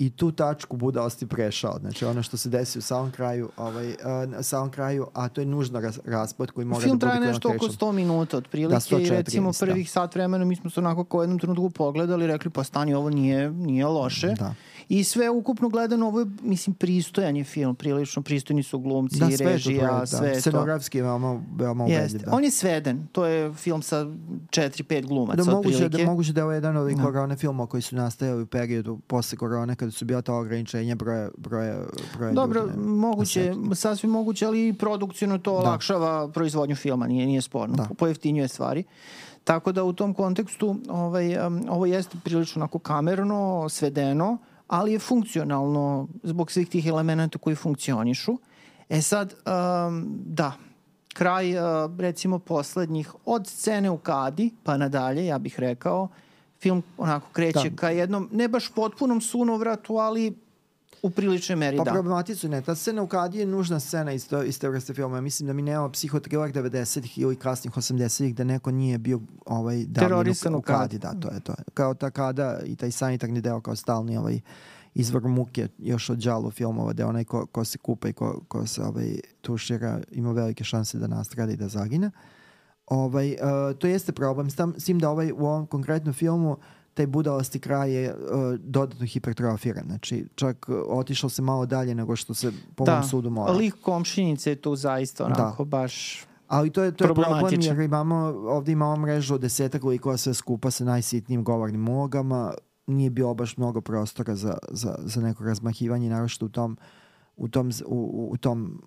i tu tačku budalosti prešao. Znači ono što se desi u samom kraju, ovaj, uh, samom kraju, a to je nužno raz, raspad koji mora Film da bude Film traje nešto oko 100 minuta otprilike da, 104, i recimo prvih da. sat vremena mi smo se onako kao jednom trenutku pogledali i rekli pa stani ovo nije, nije loše. Da. I sve ukupno gledano ovo je, mislim, pristojan je film, prilično pristojni su glumci, da, sve režija, to, sve da. Scenografski je veoma, veoma ubedljiv. Da. On je sveden, to je film sa 4-5 glumaca da, moguće, da, moguće da je ovo jedan od ovih da. korone filmova koji su nastajali u periodu posle korone kada su bila ta ograničenja broja, broja, broja Dobro, ljudi, moguće, sasvim moguće, ali produkcijno to da. olakšava proizvodnju filma, nije, nije sporno, da. pojeftinjuje stvari. Tako da u tom kontekstu ovaj, um, ovo jeste prilično onako kamerno, svedeno, ali je funkcionalno zbog svih tih elemenata koji funkcionišu. E sad, um, da, kraj uh, recimo poslednjih od scene u Kadi pa nadalje, ja bih rekao, film onako kreće da. ka jednom, ne baš potpunom sunovratu, ali u priličnoj meri, pa, da. Pa problematicu ne. Ta scena u Kadi je nužna scena iz, to, iz te vrste filma. Mislim da mi nemamo psihotriler 90-ih ili kasnih 80-ih da neko nije bio ovaj, Terorisan u Kadi. Da, to je to. Kao ta Kada i taj sanitarni deo kao stalni ovaj, izvor muke još od džalu filmova da onaj ko, ko se kupa i ko, ko se ovaj, tušira ima velike šanse da nastrada i da zagine. Ovaj, uh, to jeste problem s, tam, s tim da ovaj, u ovom konkretnom filmu uh, taj budalasti kraj je uh, dodatno hipertrofiran. Znači, čak uh, otišao se malo dalje nego što se po da. mom sudu mora. Da, lik komšinice je tu zaista onako da. baš Ali to je, to je problem jer imamo, ovde imamo mrežu od desetak likova sve skupa sa najsitnijim govornim ulogama. Nije bilo baš mnogo prostora za, za, za neko razmahivanje, naročito u tom, u tom, u, u tom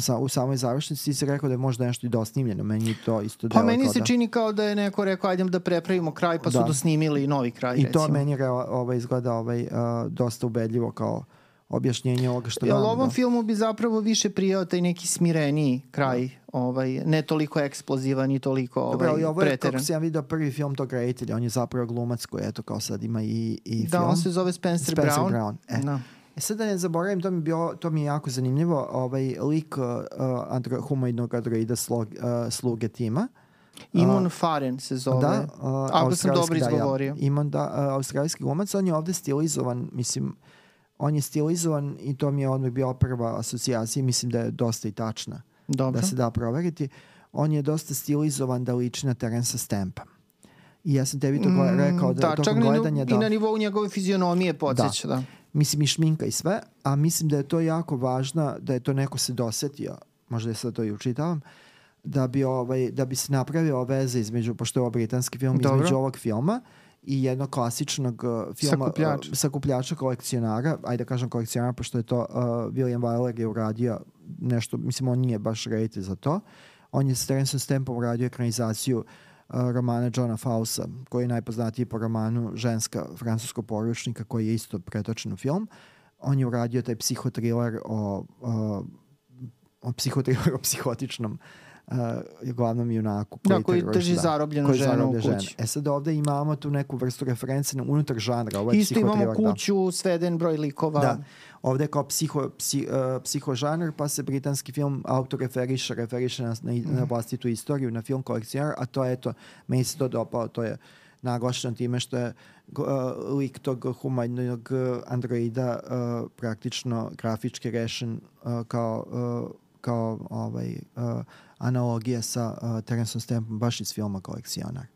sa, u samoj završnici ti si rekao da je možda nešto i dosnimljeno. Meni to isto Pa meni se da... čini kao da je neko rekao ajdem da prepravimo kraj pa da. su dosnimili novi kraj. I recimo. to meni ovaj, izgleda ovaj, uh, dosta ubedljivo kao objašnjenje ovoga što Jel ovom da. filmu bi zapravo više prijao taj neki smireniji kraj, da. ovaj, ne toliko eksplozivan i toliko ovaj, Dobre, ali ovo je, kako sam ja vidio prvi film tog reditelja, on je zapravo glumac koji eto kao sad ima i, i da, film. Da, on se zove Spencer, Spencer Brown. Brown. E. Da. E sad da ne zaboravim, to mi, bio, to mi je jako zanimljivo, ovaj lik uh, andro, humanoidnog androida slog, uh, sluge tima. Imon uh, Faren se zove. Da, uh, ako sam dobro izgovorio. Da, ja, Imon, da, uh, australijski glumac, on je ovde stilizovan, mislim, on je stilizovan i to mi je odmah bio prva asocijacija mislim da je dosta i tačna. Dobro. Da se da proveriti. On je dosta stilizovan da liči na Terensa Stampa. I ja sam tebi to mm, rekao da, da tokom gledanja... Da, i na nivou njegove fizionomije podsjeća, da. da mislim i šminka i sve, a mislim da je to jako važno, da je to neko se dosetio, možda je sad to i učitavam, da bi, ovaj, da bi se napravio veze između, pošto je ovo britanski film, Dobro. između ovog filma i jednog klasičnog uh, filma Sakupljač. uh, sakupljača kolekcionara, ajde da kažem kolekcionara, pošto je to uh, William Wyler je uradio nešto, mislim on nije baš reditelj za to, on je s Terensom Stampom uradio ekranizaciju uh, romana Johna Fausa, koji je najpoznatiji po romanu Ženska francuskog poručnika, koji je isto pretočen u film. On je uradio taj psihotriler o, o, o psihotriler (laughs) o psihotičnom uh, glavnom junaku koji, da, koji drži da, zarobljenu koji ženu u kući. Žene. E sad ovde imamo tu neku vrstu reference na unutar žanra. Ovo je Isto imamo da. kuću, da. sveden broj likova. Da. Ovde je kao psiho, psi, uh, psihožanr, pa se britanski film autor referiše, na, na, mm. na vlastitu istoriju, na film kolekcionar, a to je, eto, meni se to dopao, to je naglašeno time što je uh, lik tog humanoidnog androida uh, praktično grafički rešen uh, kao, uh, kao ovaj, uh, analogija sa uh, Terenceom Stampom baš iz filma Kolekcionar.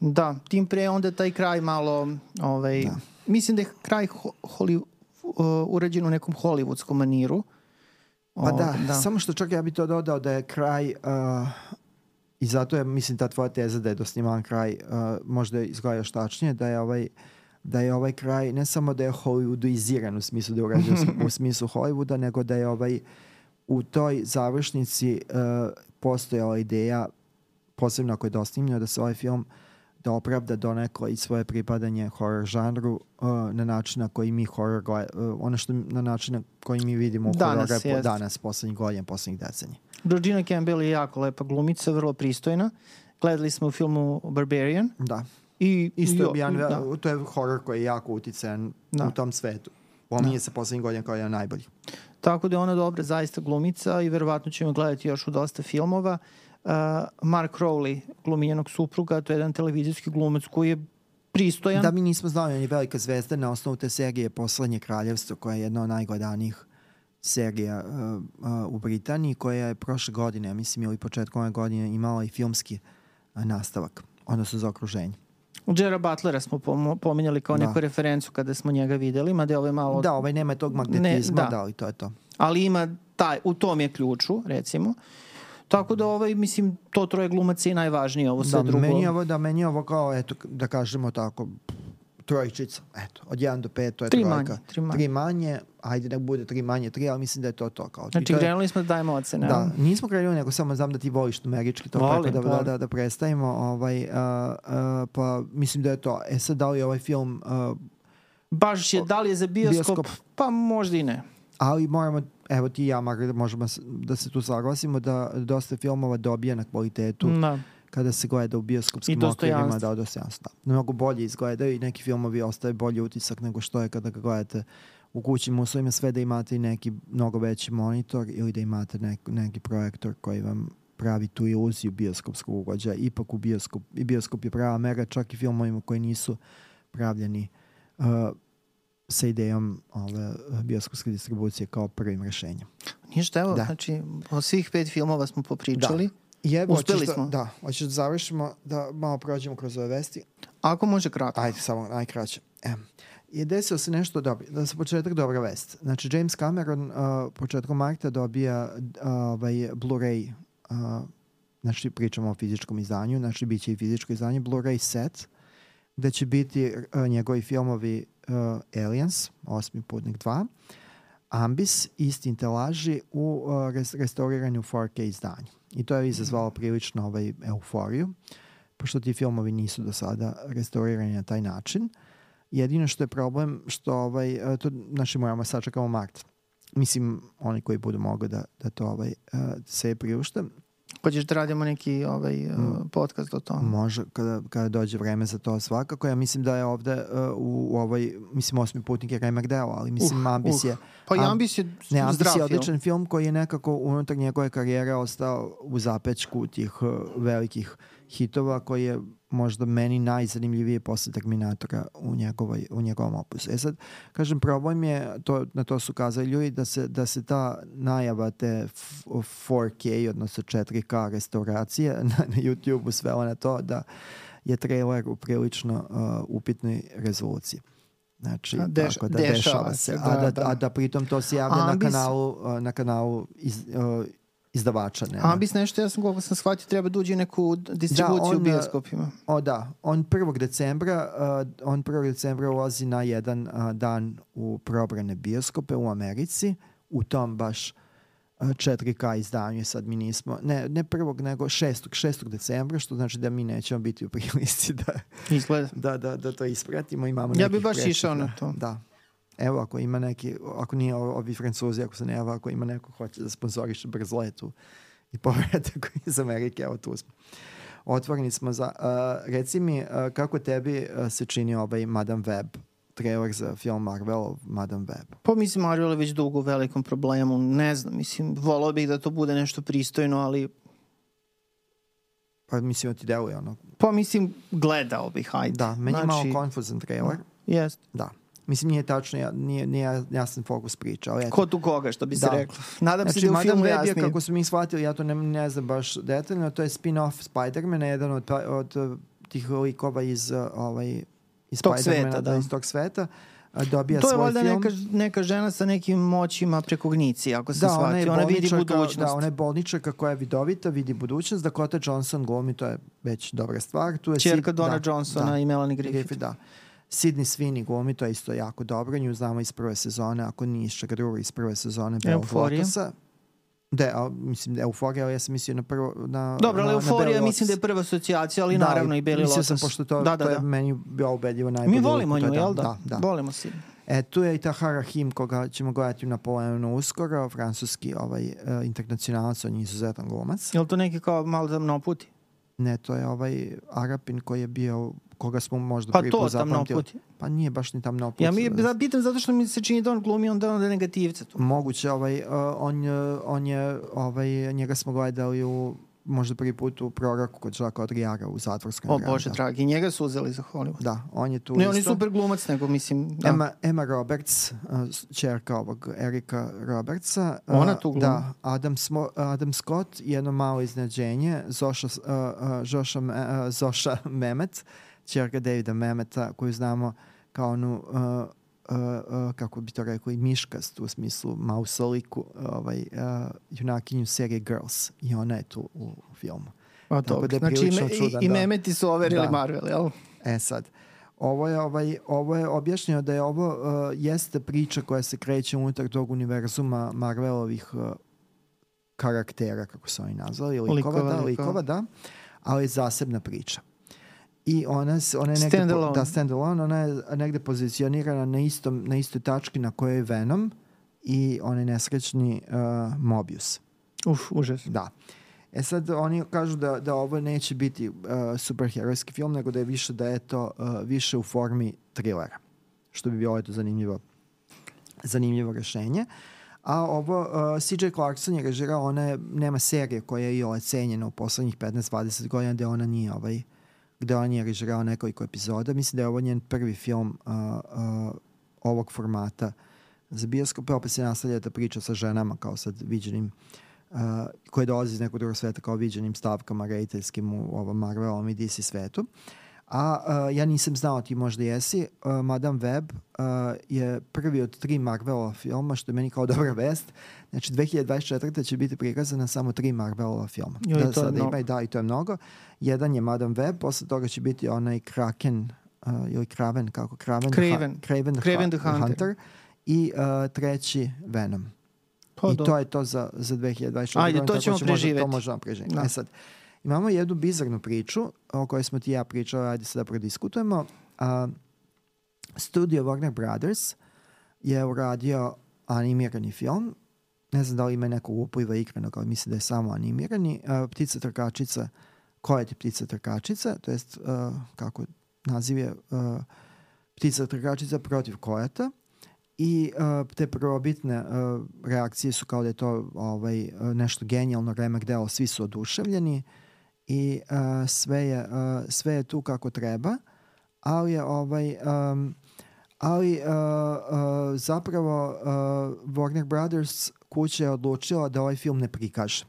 Da, tim pre onda taj kraj malo, ovaj, da. mislim da je kraj ho, holi, uh, urađen u nekom hollywoodskom maniru. Pa da, da, samo što čak ja bih to dodao da je kraj uh, I zato je, mislim, ta tvoja teza da je do sniman kraj uh, možda izgleda još tačnije, da je ovaj da je ovaj kraj ne samo da je Hollywoodiziran u smislu da je urađen u (laughs) smislu Hollywooda, nego da je ovaj u toj završnici uh, postojala ideja, posebno ako je dosnimljeno, da se ovaj film da opravda donekle i svoje pripadanje horror žanru uh, na način na koji mi horror gleda, uh, ono što na način na koji mi vidimo danas, horror danas, poslednjih godina, poslednjih decenija. Georgina Campbell je jako lepa glumica, vrlo pristojna. Gledali smo u filmu Barbarian. Da. I, Isto jedan, da. to je horror koji je jako uticajan da. u tom svetu. Pominje da. se poslednjih godina kao jedan najbolji. Tako da je ona dobra zaista glumica i verovatno ćemo gledati još u dosta filmova. Uh, Mark Rowley, gluminjenog supruga, to je jedan televizijski glumac koji je pristojan. Da, mi nismo znali, on je velika zvezda na osnovu te serije Poslednje kraljevstvo, koja je jedna od najgledanijih serija uh, uh, u Britaniji, koja je prošle godine, mislim, ili početkom ove godine imala i filmski uh, nastavak, odnosno za okruženje. Jera Butlera smo pominjali kao da. neku referencu kada smo njega videli, mada je ovaj malo... Da, ovaj nema tog magnetizma, ne, da. da, ali to je to. Ali ima taj, u tom je ključu, recimo. Tako da ovaj, mislim, to troje glumaca je najvažnije, ovo sve da, drugo. Meni ovo, da, meni ovo kao, eto, da kažemo tako, trojčica, eto, od 1 do 5 to je tri trojka. Manje, tri manje. Tri manje, ajde da bude tri manje, tri, ali mislim da je to to. Kao. Znači, krenuli smo da dajemo ocene. Da, nismo krenuli, nego samo znam da ti voliš numerički to, Volim, tako da, da, da, da predstavimo. Ovaj, uh, uh, pa mislim da je to. E sad, da li ovaj film... Uh, Baš je, da li je za bioskop? bioskop? Pa možda i ne. Ali moramo, evo ti i ja, makar možemo da se tu saglasimo da dosta filmova dobija na kvalitetu. Da kada se gleda u bioskopskim okvirima da dostojanstvo. Mnogo bolje izgledaju i neki filmovi ostaje bolji utisak nego što je kada ga gledate u kućnim uslovima sve da imate i neki mnogo veći monitor ili da imate nek, neki projektor koji vam pravi tu iluziju bioskopskog ugođaja. Ipak u bioskop, i bioskop je prava mera čak i filmovima koji nisu pravljeni uh, sa idejom ove bioskopske distribucije kao prvim rešenjem. Ništa, evo, da. znači, o svih pet filmova smo popričali. Da. Jebo, Uspeli da, smo. Da, hoćeš da završimo, da malo prođemo kroz ove vesti. Ako može kratko. Ajde, samo najkraće. E, je desilo se nešto dobro. Da se početak dobra vest. Znači, James Cameron uh, početkom marta dobija uh, ovaj, Blu-ray uh, znači pričamo o fizičkom izdanju, znači bit će i fizičko izdanje, Blu-ray set, gde će biti uh, njegovi filmovi uh, Aliens, Osmi putnik 2, Ambis, Istin laži u uh, restauriranju 4K izdanju. I to je izazvalo prilično ovaj, euforiju, pošto ti filmovi nisu do sada restaurirani na taj način. Jedino što je problem, što ovaj, to, znači moramo sačekamo mart. Mislim, oni koji budu mogli da, da to ovaj, se priušte. Hoćeš da radimo neki ovaj, uh, podcast o tome? Može, kada, kada dođe vreme za to svakako. Ja mislim da je ovde uh, u, u ovoj, mislim, osmi putnik je remek deo, ali mislim uh, Ambis uh. je... Pa i Ambis je ne, Ambis je odličan film. film koji je nekako unutar njegove karijere ostao u zapečku tih uh, velikih hitova koji je možda meni najzanimljivije posle Terminatora u, njegovoj, u njegovom opusu. E sad, kažem, problem je, to, na to su kazali ljudi, da se, da se ta najava te 4K, odnosno 4K restauracije (laughs) na, na YouTube-u svela na to da je trailer u prilično uh, upitnoj rezoluciji. Znači, a deš, tako da dešava, dešava se. Da, a, da, da. a da pritom to se javlja Ambis... na kanalu, uh, na kanalu iz, uh, izdavača. Ne, A bis nešto, ja sam koliko sam shvatio, treba da uđe neku distribuciju da, on, u bioskopima. O da, on 1. decembra, uh, on 1. decembra ulazi na jedan uh, dan u probrane bioskope u Americi, u tom baš 4K izdanju sad mi nismo, ne, ne prvog nego 6. 6. decembra, što znači da mi nećemo biti u prilici da, Izgleda. (laughs) da, da, da to ispratimo. Imamo ja bih baš išao na to. Da, Evo, ako ima neki, ako nije ovi francuzi, ako se ne evo, ako ima neko hoće da sponsoriše brz letu i povratak iz Amerike, evo tu smo. Otvoreni smo za... Uh, reci mi, uh, kako tebi uh, se čini ovaj Madame Web trailer za film Marvel Madame Web? Pa mislim, Marvel je već dugo u velikom problemu. Ne znam, mislim, volao bih da to bude nešto pristojno, ali Pa mislim da ti deluje ono. Pa mislim, gledao bih, hajde. Da, meni znači, je malo konfuzan trailer. Jest. Da. Mislim, nije tačno, nije, nije jasan fokus priča. Ali eto. Ko tu koga, što bi se da. reklo. Nadam znači, se da u filmu jasnije. kako smo mi shvatili, ja to ne, ne znam baš detaljno, to je spin-off Spider-mana, jedan od, od, od tih likova iz, ovaj, iz tog sveta, da. da. iz tog sveta. dobija to je valjda neka, neka žena sa nekim moćima prekognici, ako se da, shvati. Ona, ona vidi budućnost. Da, ona je bolničarka koja je vidovita, vidi budućnost. Dakota Johnson glumi, to je već dobra stvar. Tu je Čerka Sid, Donna da, Johnsona da, i Melanie Griffith. Griffith da. Sidney Sweeney glumi, to je isto jako dobro. Nju znamo iz prve sezone, ako nije iz čega druga, iz prve sezone Euphoria. Da, a, mislim, euforija, ali ja sam mislio na prvo... Na, Dobro, ali euforija mislim da je prva asocijacija, ali da, naravno i Beli Lotus. sam, pošto to, da, da, to je da. meni bio ubedljivo najbolje. Mi volimo nju, jel da? Da, da. Volimo si. E, tu je i Tahara Him, koga ćemo gledati na Napoleonu uskoro, francuski ovaj, uh, internacionalac, on je izuzetan glumac. Je li to neki kao malo da mno puti? Ne, to je ovaj Arapin koji je bio koga smo možda pa prvi put zapamtili. Pa nije baš ni tamno put. Ja mi da pitam zato što mi se čini da on glumi onda onda negativce tu. Moguće, ovaj, uh, on, on je, ovaj, njega smo gledali u možda prvi put u proroku kod Žaka Odrijara u zatvorskom O Bože da. dragi, njega su uzeli za Hollywood. Da, on je tu Ne, isto. on je super glumac, nego mislim... Da. Emma, Emma Roberts, uh, čerka ovog Erika Robertsa. Uh, Ona tu glumi. Da, Adam, Smo, Adam Scott, jedno malo iznenađenje, Zoša, uh, uh, Zoša, uh, Zoša (laughs) Memet, čerka Davida Memeta, koju znamo kao onu uh, uh, uh, kako bi to rekao, i miškast u smislu mausoliku, ovaj, uh, junakinju serije Girls i ona je tu u, u filmu. A to, da je znači ime, čudan, i, i da. memeti su overili da. Marvel, jel? E sad, ovo je, ovaj, ovo je objašnjeno da je ovo uh, jeste priča koja se kreće unutar tog univerzuma Marvelovih uh, karaktera, kako su oni nazvali, likova, likova, da, likova, da, ali je zasebna priča i ona, ona je negde, stand alone. da, stand alone, ona je negde pozicionirana na, istom, na istoj tački na kojoj je Venom i onaj nesrećni uh, Mobius. Uf, užas. Da. E sad oni kažu da, da ovo neće biti uh, superherojski film, nego da je više da je to uh, više u formi trilera. Što bi bilo eto zanimljivo zanimljivo rešenje. A ovo, uh, CJ Clarkson je režirao, ona je, nema serije koja je i ocenjena u poslednjih 15-20 godina gde ona nije ovaj, gde on je režirao nekoliko epizoda. Mislim da je ovo njen prvi film uh, uh, ovog formata za bioskop. Opet se nastavlja ta priča sa ženama kao sad viđenim uh, koje dolazi iz nekog drugog sveta kao viđenim stavkama rejteljskim u ovom Marvelom i DC svetu. Uh, A uh, ja nisam znao, ti možda jesi, uh, Madame Web uh, je prvi od tri Marvelova filma, što je meni kao (laughs) dobra vest. Znači, 2024. će biti prikazana samo tri Marvelova filma. Jo, da, sada ima i da, i to je mnogo. Jedan je Madame Web, posle toga će biti onaj Kraken, uh, ili Kraven, kako? Kraven, Craven. Ha, Craven, Craven the, the Hunter. Hunter. I uh, treći Venom. Pa, I do. to je to za, za 2024. Ajde, to ćemo preživeti. To možemo preživeti. Da. E sad, Imamo jednu bizarnu priču o kojoj smo ti ja pričali, ajde sada prodiskutujemo. A, studio Warner Brothers je uradio animirani film. Ne znam da li ima nekog upliva ikranog, ali mislim da je samo animirani. A, ptica trkačica, koja je ti ptica trkačica? To jest, a, kako naziv je, a, ptica trkačica protiv kojata i uh, te prvobitne uh, reakcije su kao da je to ovaj, nešto genijalno remek delo, svi su oduševljeni i uh, sve, je, uh, sve je tu kako treba, ali je ovaj um, ali uh, uh, zapravo uh, Warner Brothers kuća je odlučila da ovaj film ne prikaže.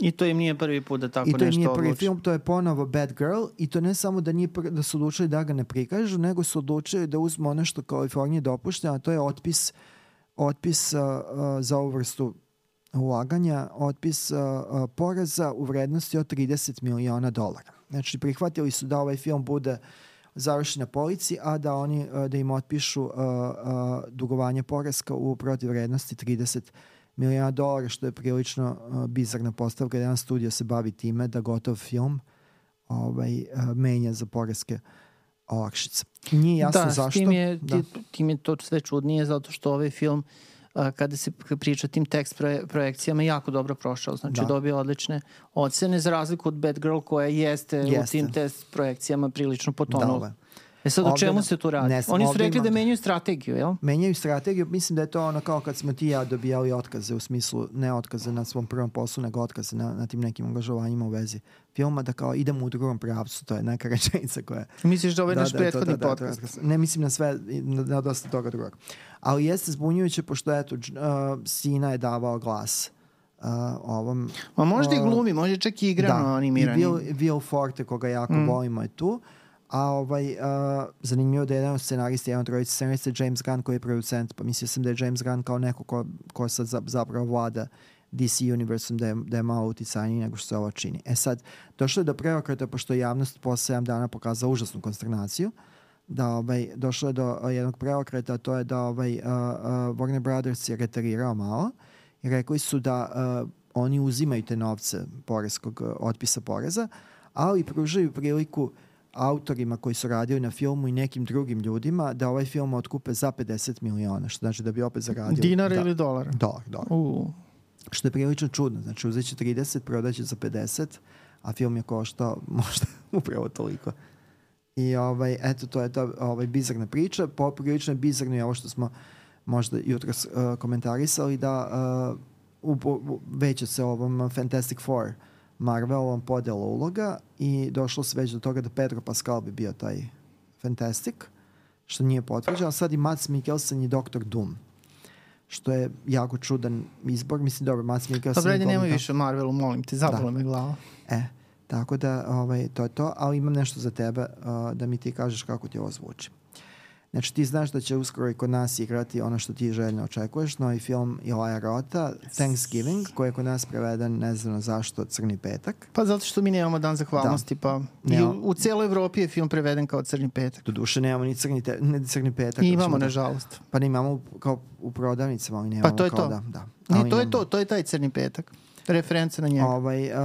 I to im nije prvi put da tako nešto odluči. I to im nije prvi odluči. film, to je ponovo Bad Girl i to ne samo da, nije da su odlučili da ga ne prikažu, nego su odlučili da uzmu ono što Kalifornija dopušta, a to je otpis, otpis uh, uh, za ovu vrstu ulaganja otpis poreza u vrednosti od 30 miliona dolara. Znači, prihvatili su da ovaj film bude završen na polici, a da oni da im otpišu dugovanje poreska u protiv vrednosti 30 miliona dolara, što je prilično bizarna postavka. Jedan studio se bavi time da gotov film ovaj, menja za poreske olakšice. Nije jasno da, zašto. Tim je, da, tim je to sve čudnije zato što ovaj film uh, kada se priča o tim tekst projekcijama jako dobro prošao. Znači da. dobio odlične ocene za razliku od Bad Girl koja jeste, jeste. u tim test projekcijama prilično potonula. Da, E sad, o čemu se tu radi? Ne, Oni su rekli da menjaju strategiju, jel? Menjaju strategiju, mislim da je to ono kao kad smo ti ja dobijali otkaze, u smislu ne otkaze na svom prvom poslu, nego otkaze na, na tim nekim angažovanjima u vezi filma, da kao idemo u drugom pravcu, to je neka (laughs) rečenica koja... Misliš da ovo je da, naš da, prethodni da, podcast? Da, da, ne mislim na sve, na, na dosta toga drugog. Ali jeste zbunjujuće, pošto eto, uh, Sina je davao glas uh, ovom... Ma možda uh, i glumi, možda čak i igrano da, animirani. I Will, Forte, koga jako mm. volimo, je tu A ovaj, uh, zanimljivo da je jedan scenarista, jedan od trojice scenarista James Gunn koji je producent, pa mislio sam da je James Gunn kao neko ko, ko sad zapravo vlada DC universom da je, da je malo uticajniji nego što se ovo čini. E sad, došlo je do preokreta pošto je javnost posle 7 dana pokazala užasnu konsternaciju, da ovaj, došlo je do jednog preokreta, to je da ovaj, uh, uh, Warner Brothers je retarirao malo i rekli su da uh, oni uzimaju te novce poreskog uh, otpisa poreza, ali pružaju priliku autorima koji su radili na filmu i nekim drugim ljudima da ovaj film otkupe za 50 miliona, što znači da bi opet zaradio... Dinara da, ili dolara? Dolar, dolar. Uh. Što je prilično čudno. Znači uzet će 30, prodaće za 50, a film je koštao (laughs) možda upravo toliko. I ovaj, eto, to je ta ovaj, bizarna priča. Poprilično je bizarno je ovo što smo možda jutro uh, komentarisali da uh, u, u, već se ovom Fantastic Four Marvelovom podela uloga i došlo se već do toga da Pedro Pascal bi bio taj Fantastic, što nije potvrđeno. Sad i Mats Mikkelsen i Dr. Doom što je jako čudan izbor. Mislim, dobro, Mats Mikkelsen... Dobro, ajde, nemoj više Marvelu, molim te, zabolo da. me glava. E, tako da, ovaj, to je to, ali imam nešto za tebe uh, da mi ti kažeš kako ti ovo zvuči. Znači ti znaš da će uskoro i kod nas igrati ono što ti željno očekuješ, novi film Ilaja Rota, Thanksgiving, koji je kod nas preveden, ne znam zašto, Crni petak. Pa zato što mi nemamo dan zahvalnosti, da. pa i u, u cijeloj Evropi je film preveden kao Crni petak. Do duše nemamo ni Crni, te, ni crni petak. I imamo, da, nažalost. Pa ne imamo kao u prodavnicama, ali nemamo pa to je kao to. da. da. Ne, to je to, to je taj Crni petak. Reference na njega. Ovaj, uh,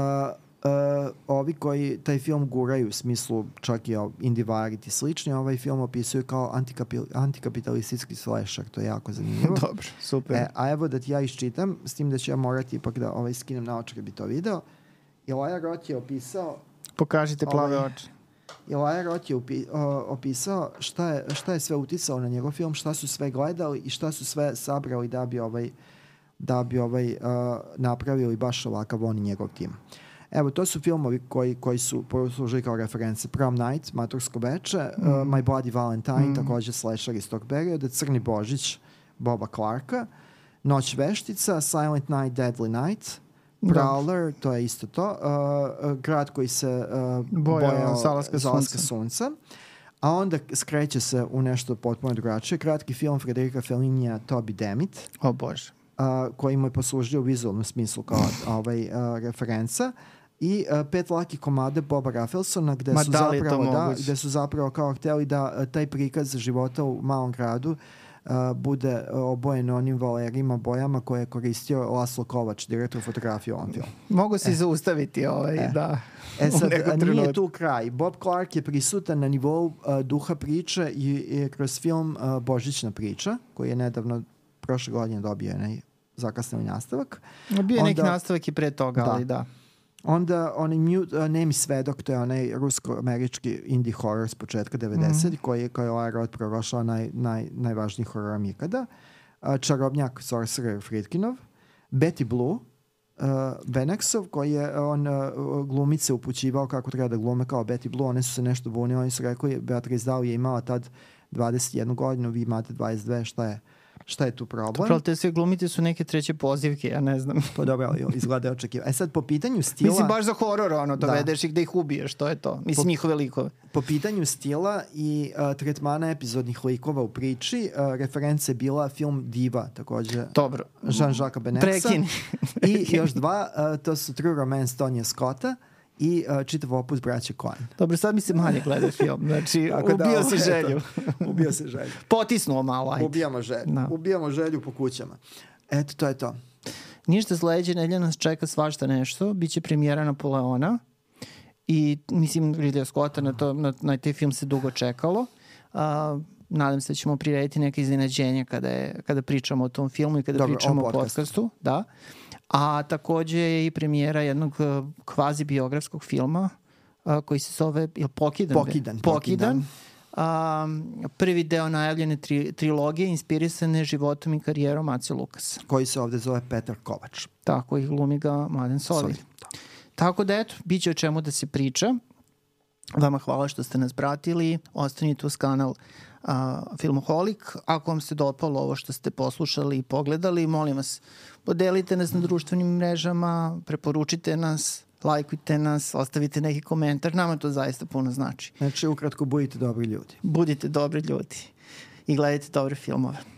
uh, ovi koji taj film guraju u smislu čak i indie variety slični, ovaj film opisuju kao antikapi, antikapitalistički slasher, to je jako zanimljivo. (laughs) Dobro, super. E, a evo da ti ja iščitam, s tim da ću ja morati ipak da ovaj, skinem na očar da bi to video. Elijah Roth je opisao... Pokažite plave ovaj, oči. Elijah Roth je upi, uh, opisao šta je, šta je sve uticao na njegov film, šta su sve gledali i šta su sve sabrali da bi ovaj da bi ovaj uh, napravili baš ovakav on i njegov tim. Uh, Evo, to su filmovi koji, koji su poslužili kao reference. Prom Night, Matursko veče, mm. uh, My Bloody Valentine, mm. takođe slasher iz tog perioda, Crni Božić, Boba Clarka, Noć veštica, Silent Night, Deadly Night, da. Prowler, da. to je isto to, uh, uh, grad koji se uh, bojao, bojao zalaska, zalaska sunca. sunca. A onda skreće se u nešto potpuno drugačije. Kratki film Frederika Fellinija Toby Demit. O Bože. Uh, koji mu je poslužio u vizualnom smislu kao ovaj, uh, referenca. Uh, i uh, pet laki komade Boba Raffelsona gde Ma su da zapravo da, gde su zapravo kao hteli da uh, taj prikaz života u malom gradu uh, bude obojen onim valerima bojama koje je koristio Laslo Kovač, direktor fotografije u ovom filmu. Mogu se e. zaustaviti ovaj, e. da. E sad, nije tu kraj. Bob Clark je prisutan na nivou uh, duha priče i, i kroz film uh, Božićna priča, koji je nedavno prošle godine dobio onaj zakasnili nastavak. Bio je neki nastavak i pre toga, da. ali da. Onda onaj mute, uh, Nemi svedok, to je onaj rusko-američki indie horror s početka 90 mm. koji je, koji je ovaj rod proglašao naj, naj, najvažniji horror ikada. Uh, Čarobnjak Sorcerer Fritkinov. Betty Blue, uh, Venexov koji je on uh, glumice upućivao kako treba da glume kao Betty Blue, one su se nešto bunile, oni su rekli Beatrice Dahl je imala tad 21 godinu, vi imate 22, šta je? Šta je tu problem? Dobro, te sve glumite su neke treće pozivke, ja ne znam. Pa dobro, izgleda očekiva. E sad, po pitanju (laughs) stila... Mislim, baš za horor, ono, dovedeš da. ih da ih ubiješ, to je to. Mislim, po, njihove likove. Po pitanju stila i uh, tretmana epizodnih likova u priči, uh, reference bila film Diva, takođe. Dobro. Jean-Jacques Benexa. Prekini. I (laughs) još dva, uh, to su True Romance Tonija Scotta i uh, čitav opus braća Coen. Dobro, sad mi se manje gleda film. Znači, (laughs) Tako ubio da, se želju. (laughs) ubio se želju. Potisnuo malo, ajde. Ubijamo želju. Da. Ubijamo želju po kućama. Eto, to je to. Ništa sledeće nedelje nas čeka svašta nešto. Biće premijera Napoleona. I, mislim, Ridley Scotta na, to, na, na taj film se dugo čekalo. Uh, nadam se da ćemo prirediti neke iznenađenja kada, je, kada pričamo o tom filmu i kada Dobro, pričamo o podcastu. podcastu. Da. A takođe je i premijera jednog e, kvazi biografskog filma a, koji se zove il Pokidan. Pokidan. Pokidan. A, prvi deo najavljene tri, trilogije inspirisane životom i karijerom Maci Lukasa. Koji se ovde zove Petar Kovač. Tako, i glumi ga Mladen Sovilj. Da. Tako da eto, bit će o čemu da se priča. Vama hvala što ste nas pratili. Ostanite uz kanal uh, Filmoholik. Ako vam se dopalo ovo što ste poslušali i pogledali, molim vas, podelite nas na društvenim mrežama, preporučite nas, lajkujte nas, ostavite neki komentar, nama to zaista puno znači. Znači, ukratko, budite dobri ljudi. Budite dobri ljudi i gledajte dobre filmove.